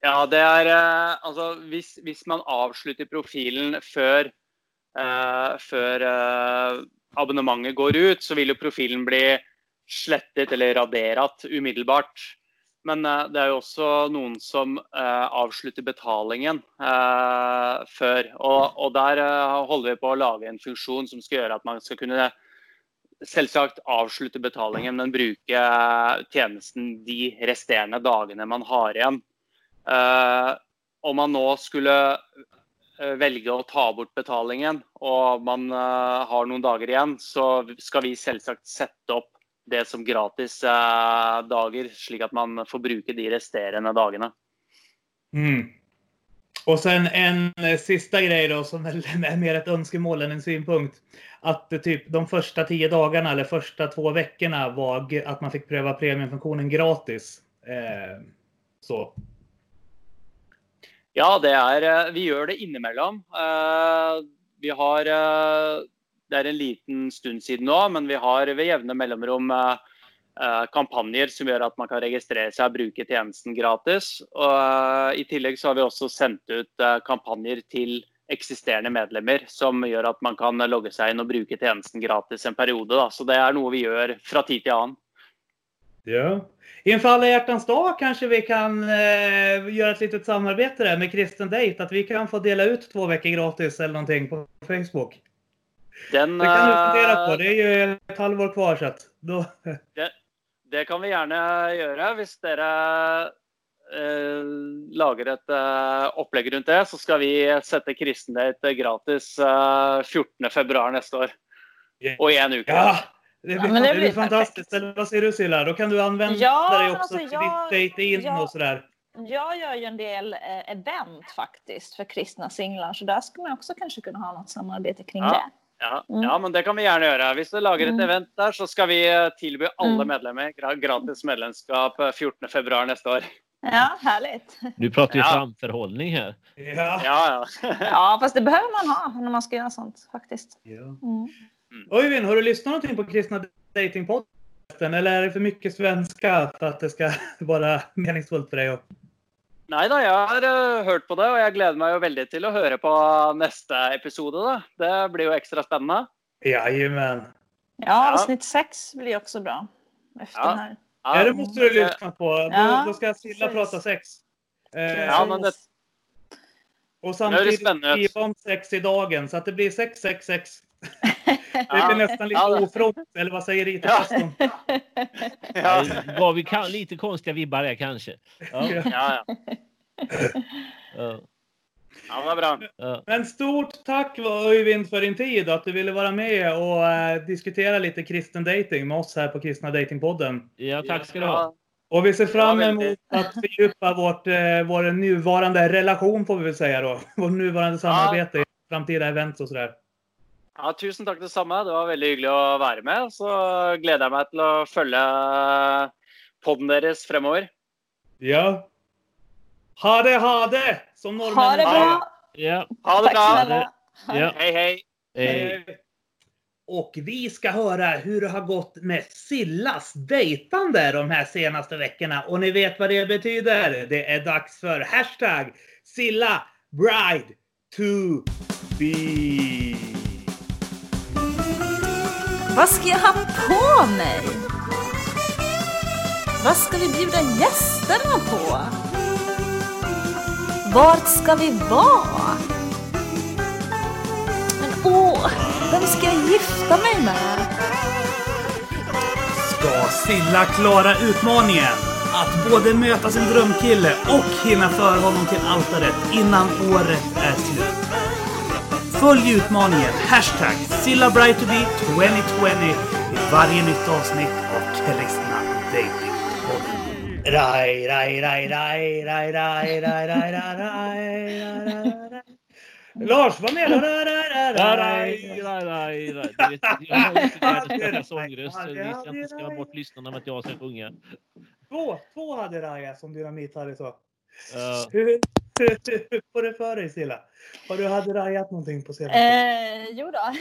Ja, det är eh, alltså, om man avslutar profilen för Eh, uh, för uh, eh, abonnemanget går ut, så vil jo profilen bli slettet eller raderat omedelbart. Men uh, det är jo också någon som avslutar betalningen för och, der där håller vi på att lage en funktion som ska göra att man ska kunna selvsagt avslutte betalingen, men bruke tjenesten de resterende dagene man har igjen. Uh, om man nå skulle Eh, velge å ta bort betalingen, og man uh, har noen dager igjen, så skal vi selvsagt sette opp det som gratis eh, dager, slik att man får bruke de resterande dagarna. Mm. Och sen en sista grej då som är mer ett önskemål än en synpunkt. Att typ de första tio dagarna eller första två veckorna var att man fick pröva premiumfunktionen gratis. Eh, så. Ja, det är, eh, vi gör det innimellom. Uh, vi har, uh, det är en liten stund siden nu, men vi har ved jämna mellanrum uh, kampanjer som gör att man kan registrera sig och bruke tjänsten gratis. Och, I tillegg så har vi också sänt ut kampanjer till existerande medlemmar som gör att man kan logga sig in och bruke tjänsten gratis en period. Da. Så det är noe vi gör från tid till annan. Ja. Inför alla hjärtans dag kanske vi kan eh, göra ett litet samarbete där med Kristen Date. Att vi kan få dela ut två veckor gratis eller någonting på Facebook. Den, det kan du fundera på. Eh, det är ju ett halvår kvar så att då... Det, det kan vi gärna göra. Om ni eh, lagar ett eh, upplägg runt det så ska vi sätta Kristen Date gratis eh, 14 februari nästa år. Och i en vecka. Ja. Det blir, ja, det, det blir fantastiskt. Eller vad säger du Silla? Då kan du använda ja, dig också alltså, till jag, ditt date in ja, och sådär. jag gör ju en del eh, event faktiskt för kristna singlar, så där skulle man också kanske kunna ha något samarbete kring Ja. det. Ja, Mm. ja, men det kan vi gjerne gjøre. Hvis du lager et Mm. event der, så skal vi eh, tilby alle Mm. medlemmer gra- gratis medlemskap eh, 14. februar neste år. Ja, härligt. Du pratar ju Ja. framförhållning här. Ja. Ja, ja. Ja, fast det behöver man ha när man ska göra sånt faktiskt. ja. Mm. Öyvind, har du lyssnat någonting på Kristna Datingpodden? Eller är det för mycket svenska för att det ska vara meningsfullt för dig? att- Nei da, jeg har eh, hørt på det, og jeg gleder meg jo veldig til å høre på neste episode. da. Det blir jo ekstra spennende. Jajamän. Ja, avsnitt sex blir också bra. Efter Ja. den här. Ja, det måste du lyssna på. Då, Ja, då ska Silla prata sex. Eh, Ja, men det- och samtidigt spännande. skriva om sex i dagen. Så att det blir 666. Det Ja. blir nästan lite Ja. ofront. Eller vad säger Ja. Rita-pastorn? Ja, Det gav vi kan, lite konstiga vibbar där kanske. Ja, ja. ja. ja, ja er bra. ja. Men stort tack Öyvind för din tid att du ville vara med och eh, diskutera lite kristen dating med oss här på Kristna Datingpodden. ja tack ska du ha. Ja, Och vi ser fram Ja, emot att fördjupa vårt, eh, vår nuvarande relation får vi väl säga då. Vårt nuvarande samarbete i framtida events och sådär. Ja, tusen takk det samme. Det var veldig hyggelig å være med. Så gleder jeg meg til å følge podden deres fremover. Ja. Ha det, ha det! Som Ha det bra! Ja, Ha det bra! ja. Hei, hei! Hej. Och vi ska höra hur det har gått med Sillas dejtande de här senaste veckorna. Och ni vet vad det betyder. Det är dags för hashtag Silla Bride to be. Vad ska jag ha på mig? Vad ska vi bjuda gästerna på? Vart ska vi vara? Men åh, vem ska jag gifta mig med? Ska Silla klara utmaningen att både möta sin drömkille och hinna föra honom till altaret innan året är slut? Följ utmaningen hashtag SillaBrightToBe 2020 i varje nytt avsnitt av Kristna Datingpodden. Raj, raj, raj, raj, raj, raj, raj, raj, raj, raj, raj, raj. Lars, vad menar du? Raj, raj, raj. nej. Du vet, Jag har inte världens sångröst. så Vi ska inte skrämma bort lyssnarna med att jag ska sjunga. Två, två hade Raja som dynamit hade så. Hur, får det för dig Silla? Har du hade rajat någonting på senaste? Eh, jo då.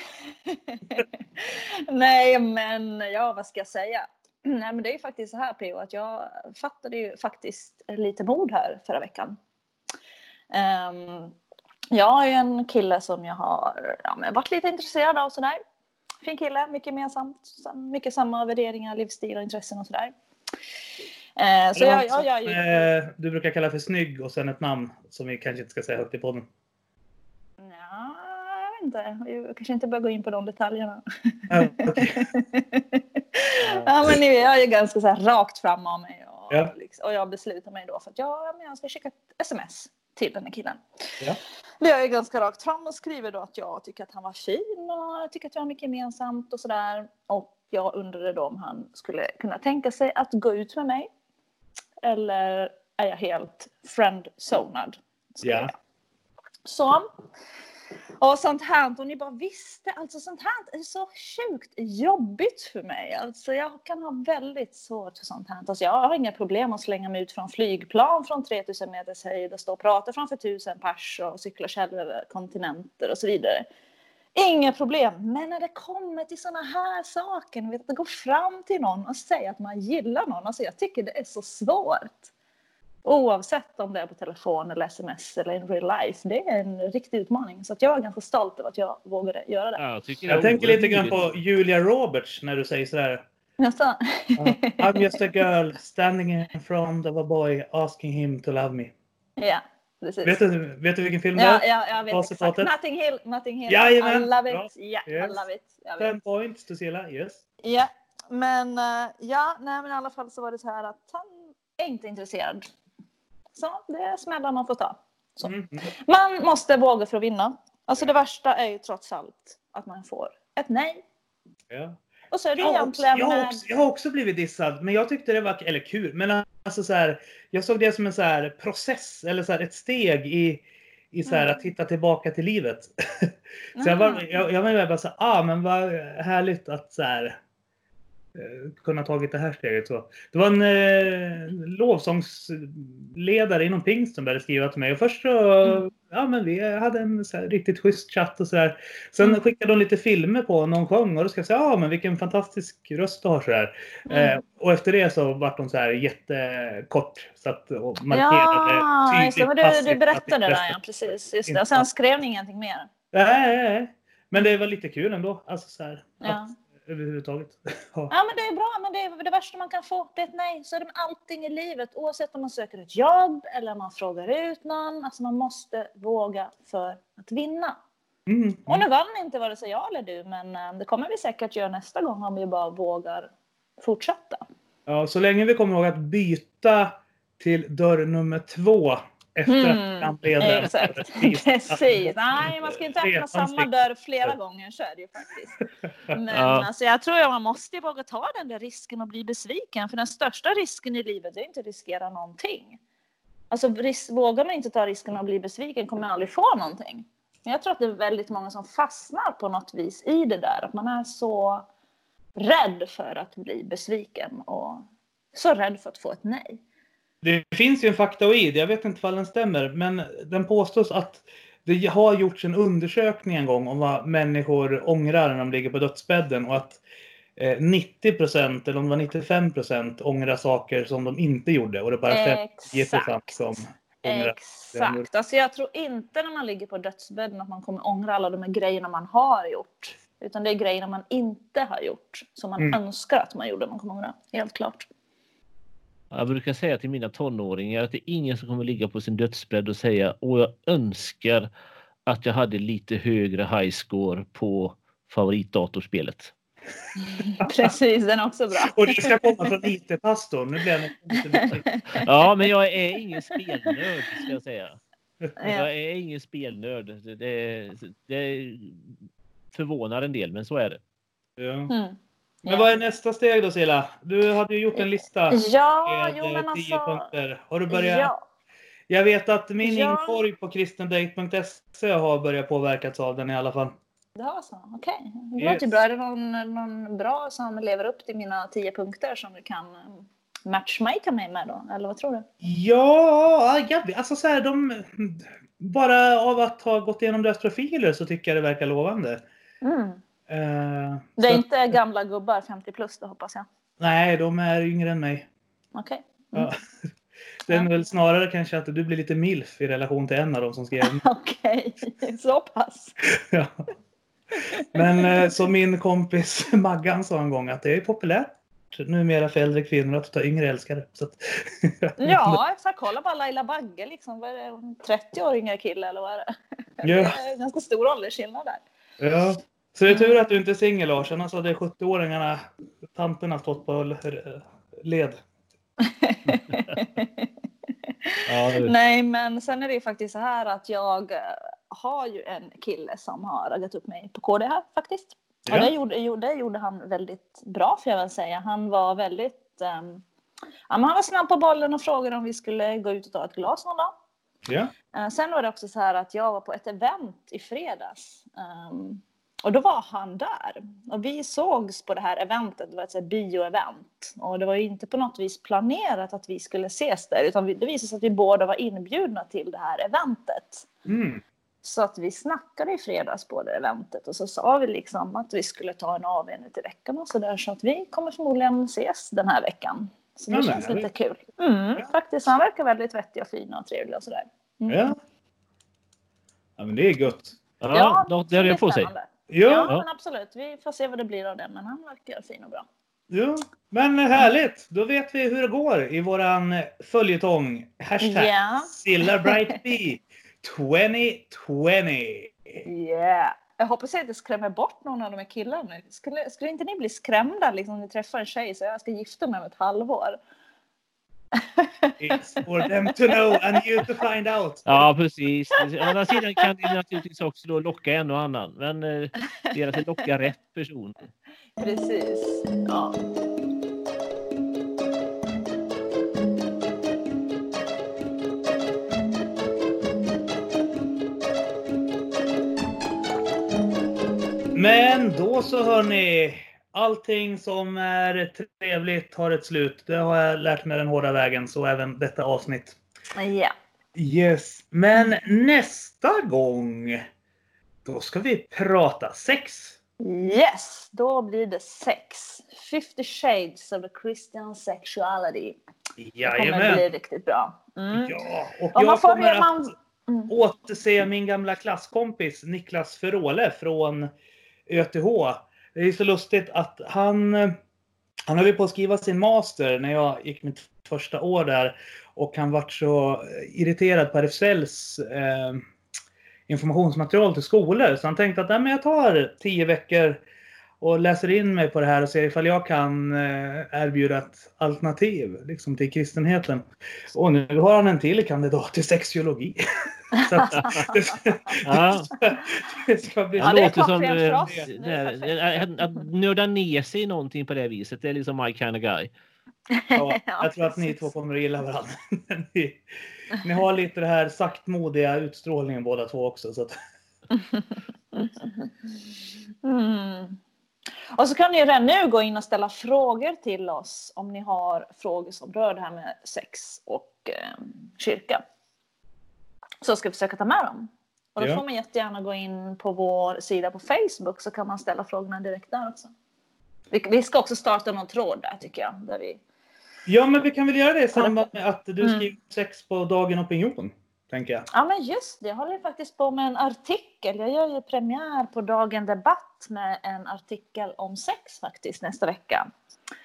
Nej, men ja, vad ska jag säga? Nej, men det är ju faktiskt så här P.O. att jag fattade ju faktiskt lite mod här förra veckan. Um, jag är ju en kille som jag har ja, men varit lite intresserad av sådär. Fin kille, mycket gemensamt, mycket samma värderingar, livsstil och intressen och sådär. Eh, så jag, jag, jag, jag, eh, Du brukar kalla för snygg och sen ett namn som vi kanske inte ska säga högt i podden. Ja, jag vet inte. Jag kanske inte bör gå in på de detaljerna. Ja, okej. ja, men nu är jag ju ganska så här rakt fram av mig. Och, Ja. liksom, och jag beslutar mig då för att jag, men jag ska skicka ett sms till den här killen. Ja. Det är jag ganska rakt fram och skriver då att jag tycker att han var fin och jag tycker att vi har mycket gemensamt och sådär. Och jag undrade då om han skulle kunna tänka sig att gå ut med mig. Eller är jag helt friendzonad? Ja. Så. Och sånt här, och ni bara visste, alltså sånt här är så sjukt jobbigt för mig. Alltså jag kan ha väldigt svårt för sånt här. Alltså jag har inga problem att slänga mig ut från flygplan från 3000 meters höjd och stå och prata framför tusen pers och cykla själv över kontinenter och så vidare. Inga problem. Men när det kommer till såna här saker, vet, att gå fram till någon och säga att man gillar någon. Alltså jag tycker det är så svårt. Oavsett om det är på telefon eller sms eller in real life. Det är en riktig utmaning. Så att jag är ganska stolt över att jag vågade göra det. Ja, jag Jag tänker lite grann på Julia Roberts när du säger sådär. Nästan. I'm just a girl standing in front of a boy asking him to love me. ja, precis. Vet du, vet du vilken film det Ja, är? ja, jag vet exakt. Notting Hill, Notting Hill. Jajamän, I love it. Ja, I Yes. love it. Vet. points to Silla, yes. Ja, men eh, ja, nej, men i alla fall så var det så här att han är inte intresserad. Så det är smällar man får ta. Mm, mm. Man måste våga för att vinna. Alltså det värsta är ju trots allt att man får ett nej. Ja. Och så är det Jag också, egentligen... jag, har eh, också, jag har också blivit dissad, men jag tyckte det var eller kul. Men alltså så här, jag såg det som en så här process eller så här ett steg i, i så här Mm. att hitta tillbaka till livet. så jag var, Mm. jag, jag var bara så här, ah men vad härligt att så här eh, kunna tagit det här steget. Så. Det var en eh, lovsångsledare inom pingst som började skriva till mig och först så, Mm. ja men vi hade en här, riktigt schysst chatt och sådär. Sen Mm. skickade de lite filmer på någon sjöng och då ska jag säga, ja men vilken fantastisk röst du har sådär. Mm. Eh, och efter det så vart de så här jättekort så att och markerade Ja, det. Men du, du berättade det där, ja. Precis. Just det. Och sen skrev ni ingenting mer. Nej. Men det var lite kul ändå. Alltså så här, Ja. att överhuvudtaget. Ja. Ja, men det är bra. Men det är det värsta man kan få. Det är ett nej. Så är det med allting i livet. Oavsett om man söker ett jobb eller om man frågar ut någon. Alltså man måste våga för att vinna. Mm. Och nu vann inte vare sig jag eller du, men eh, det kommer vi säkert göra nästa gång om vi bara vågar fortsätta. Ja, så länge vi kommer ihåg att byta till dörr nummer två efter Mm, att programledaren Exakt. Precis. Nej, man ska inte öppna samma dörr flera gånger. Så är det ju faktiskt. Men Ja. alltså, jag tror att man måste våga ta den där risken och bli besviken. För den största risken i livet är inte att riskera någonting. Alltså ris- vågar man inte ta risken att bli besviken kommer man aldrig få någonting. Men jag tror att det är väldigt många som fastnar på något vis i det där. Att man är så rädd för att bli besviken och så rädd för att få ett nej. Det finns ju en faktaoid, jag vet inte om den stämmer, men den påstås att det har gjorts en undersökning en gång om vad människor ångrar när de ligger på dödsbädden och att eh, 90 procent, eller om det var 95 procent, ångrar saker som de inte gjorde och det är bara 10 procent som ångrar. Exakt. Alltså jag tror inte när man ligger på dödsbädden att man kommer ångra alla de här grejerna man har gjort. Utan det är grejerna man inte har gjort som man Mm. önskar att man gjorde. Man kommer ångra. Helt klart. Jag brukar säga till mina tonåringar att det är ingen som kommer ligga på sin dödsbädd och säga åh jag önskar att jag hade lite högre high score på favoritdatorspelet. Precis, den är också bra. Och det ska komma från IT-pastorn. Nu blir lite. Ja, men jag är ingen spelnörd ska jag säga. Ja. Jag är ingen spelnörd. Det, det, det förvånar en del, men så är det. Ja. Mm. Men vad är nästa steg då Silla? Du hade ju gjort en lista Ja, med jo eh, tio alltså. punkter. Har du börjat? Ja, Jag vet att min Ja. inkorg på kristendate.se har börjat påverkats av den i alla fall. det var så. Okej. Det Yes. låter bra. Är det någon, någon bra som lever upp till mina tio punkter som du kan eh, matchmaka mig med då? Eller vad tror du? Ja, jag alltså så här, de... Bara av att ha gått igenom deras profiler så tycker jag det verkar lovande. Mm. Eh, Det är inte gamla gubbar 50 plus då hoppas jag. Nej, de är yngre än mig. Okej. Ja. Det är väl snarare kanske att du blir lite milf i relation till en av dem som skrev. Okej, så pass. Ja. Men eh, som min kompis Maggan sa en gång att det är populärt numera för äldre kvinnor att ta yngre älskare. Så att, Ja, exakt. Kolla på Laila Bagge liksom. Vad är det? 30 år yngre kille eller vad är det? Det ja, är ganska stor åldersskillnad där. ja. Så det är tur att du inte är singel Lars, annars hade 70-åringarna, tanterna stått på led. Ja, det- Nej, men sen är det ju faktiskt så här att jag eh, har ju en kille som har raggat upp mig på KD här faktiskt. Ja. Och det gjorde, jo, det gjorde han väldigt bra får jag väl säga. Han var väldigt... ehm, ja, men han var snabb på bollen och frågade om vi skulle gå ut och ta ett glas någon dag. Ja. Eh, Sen var det också så här att jag var på ett event i fredags. Ehm, och då var han där. Och vi sågs på det här eventet, det var ett bio-event. Och det var ju inte på något vis planerat att vi skulle ses där. Utan det visade sig att vi båda var inbjudna till det här eventet. Mm. Så att vi snackade i fredags på det eventet. Och så sa vi liksom att vi skulle ta en AW nu till veckan och så där. Så att vi kommer förmodligen ses den här veckan. Så det Ja, känns lite kul. Mm, Ja. Faktiskt, han verkar väldigt vettig och fin och trevlig och sådär. Mm. Ja. ja, men det är gött. ja, något där det är är på sig. spännande. Ja, Ja, ja. men absolut. Vi får se vad det blir av det. Men han verkar fin och bra. Men härligt, då vet vi hur det går i våran följetong. Hashtag Ja. Silla Brightby 2020. Yeah. Jag hoppas jag inte skrämmer bort någon av de här killarna. Skulle, skulle inte ni bli skrämda liksom, om ni träffar en tjej säger jag ska gifta mig om ett halvår? It's for them to know and you to find out. Ja, precis. Å andra sidan kan det naturligtvis också då locka en och annan. Men eh, det gäller att locka rätt person. Precis. Ja. Men då så hörni. Allting som är trevligt har ett slut. Det har jag lärt mig den hårda vägen, så även detta avsnitt. ja. Yes, men nästa gång. Då ska vi prata sex. Yes, då blir det sex. 50 shades of the Christian sexuality. Det kommer bli Jajamän. riktigt bra. Mm. Ja, och man jag får kommer att Mm. återse min gamla klasskompis Niklas Ferole från ÖTH. Det är så lustigt att han, eh, han höll ju på att skriva sin master när jag gick mitt första år där och han vart så eh, irriterad på RFSLs eh, informationsmaterial till skolor. Så han tänkte att Nej, men jag tar tio veckor och läser in mig på det här och ser ifall jag kan eh, erbjuda ett alternativ liksom, till kristenheten. Och nu har han en till kandidat i sexologi. Så att, det, Ja. det ska bli... Ja, det är låter som eh. Det perfekt. att, nörda ner sig i någonting på det viset. Det är liksom my kind of guy. Ja, Ja, jag tror att ni två kommer att gilla varandra. ni, ni har lite det här saktmodiga utstrålningen båda två också. Så att, Mm. Och så kan ni redan nu gå in och ställa frågor till oss om ni har frågor som rör det här med sex och eh, kyrka. Så ska vi försöka ta med dem. Och då Ja. får man jättegärna gå in på vår sida på Facebook så kan man ställa frågorna direkt där också. Vi, vi ska också starta någon tråd där tycker jag. Där vi, ja, men vi kan väl göra det i samband med att du Mm. skriver sex på Dagen Opinion. Tänker jag. ja men just det, jag håller faktiskt på med en artikel. Jag gör ju premiär på Dagen Debatt med en artikel om sex faktiskt nästa vecka.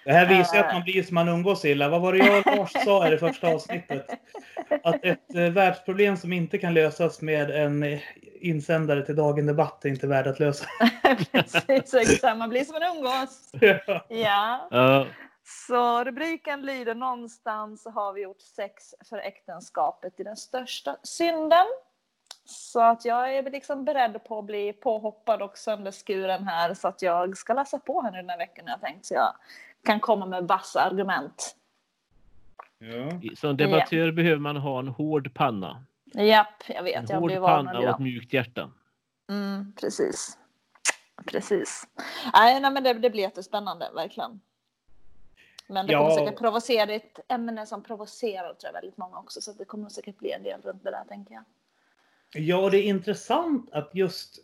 Det här visar ju Eh. att man blir som man umgås illa. Vad var det jag och Lars sa i det första avsnittet? Att ett eh, världsproblem som inte kan lösas med en eh, insändare till Dagen Debatt är inte värd att lösa. Precis, exakt. Man blir som en umgås. Ja. Ja. Ja, Så rubriken lyder någonstans har vi gjort sex för äktenskapet till den största synden. Så att jag är liksom beredd på att bli påhoppad och sönderskuren här så att jag ska läsa på här nu den här veckan jag tänkt så jag kan komma med vassa argument. Ja. som debattör behöver man ha en hård panna. Japp, jag En vet, jag hård blir panna och ett mjukt hjärta. Mm, precis. Precis. Nej, nej men det, det blir jättespännande, verkligen. Men det Ja. kommer säkert provocera. Det är ett ämne som provocerar tror jag, väldigt många också. Så det kommer säkert bli en del runt det där, tänker jag. Ja, och det är intressant att just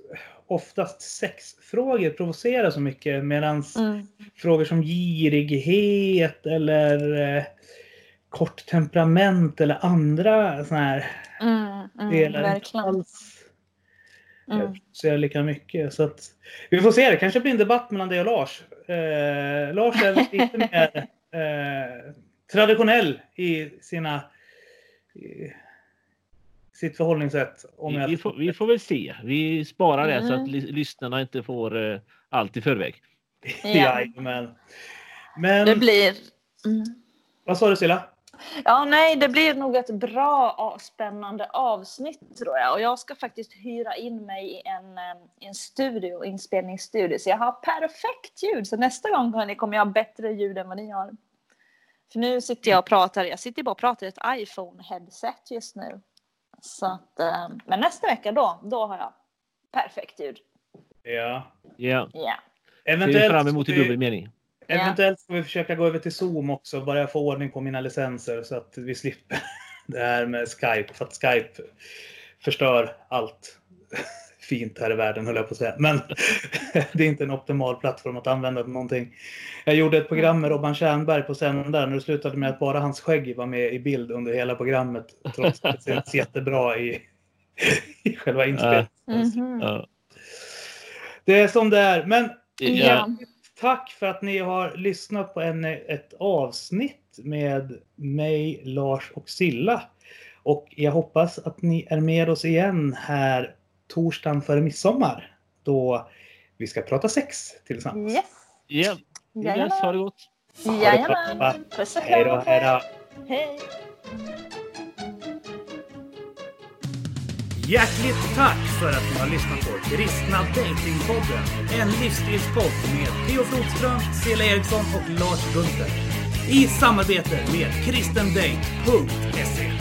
oftast sexfrågor provocerar så mycket medan Mm. frågor som girighet eller eh, kort temperament eller andra sådana här Mm, mm, delar inte alls Mm. provocerar lika mycket. Så att, vi får se, det kanske blir en debatt mellan dig och Lars. Eh, Lars är lite mer eh, traditionell i sina i sitt förhållningssätt. Om Vi, jag vi, får, vi får väl se. Vi sparar det så att Mm. ly- lyssnarna inte får eh, allt i förväg. Ja. Jajamän. Men Det blir... Mm. vad sa du Silla? Ja, nej, det blir nog ett bra och spännande avsnitt tror jag. Och jag ska faktiskt hyra in mig i en, en studio, inspelningsstudio. Så jag har perfekt ljud. Så nästa gång hörni, kommer jag ha bättre ljud än vad ni har. För nu sitter jag och pratar, jag sitter bara och pratar i ett iPhone-headset just nu. Så att, men nästa vecka då, då har jag perfekt ljud. Ja. Ja, Ja. ser Eventuellt, fram emot i dubbel mening. Eventuellt ska vi försöka gå över till Zoom också. Bara jag får ordning på mina licenser så att vi slipper det här med Skype. För att Skype förstör allt fint här i världen höll jag på att säga. Men det är inte en optimal plattform att använda till någonting. Jag gjorde ett program med Robban Tjernberg på sändaren och det slutade med att bara hans skägg var med i bild under hela programmet. Trots att det känns jättebra i, i själva inspelningen. Mhm. Ja. Det är som det är. Men Ja. Tack för att ni har lyssnat på en, ett avsnitt med mig, Lars och Silla. Och jag hoppas att ni är med oss igen här torsdagen före midsommar. Då vi ska prata sex tillsammans. Yes. Ja, yes, ha det gott. Jajamän. Puss och Hej då, kram. hej då. Hej! Hjärtligt tack för att ni har lyssnat på Kristna Datingpodden. En livsstilspodd med Theo Flodström, Cela Eriksson och Lars Gunther. I samarbete med kristendate.se.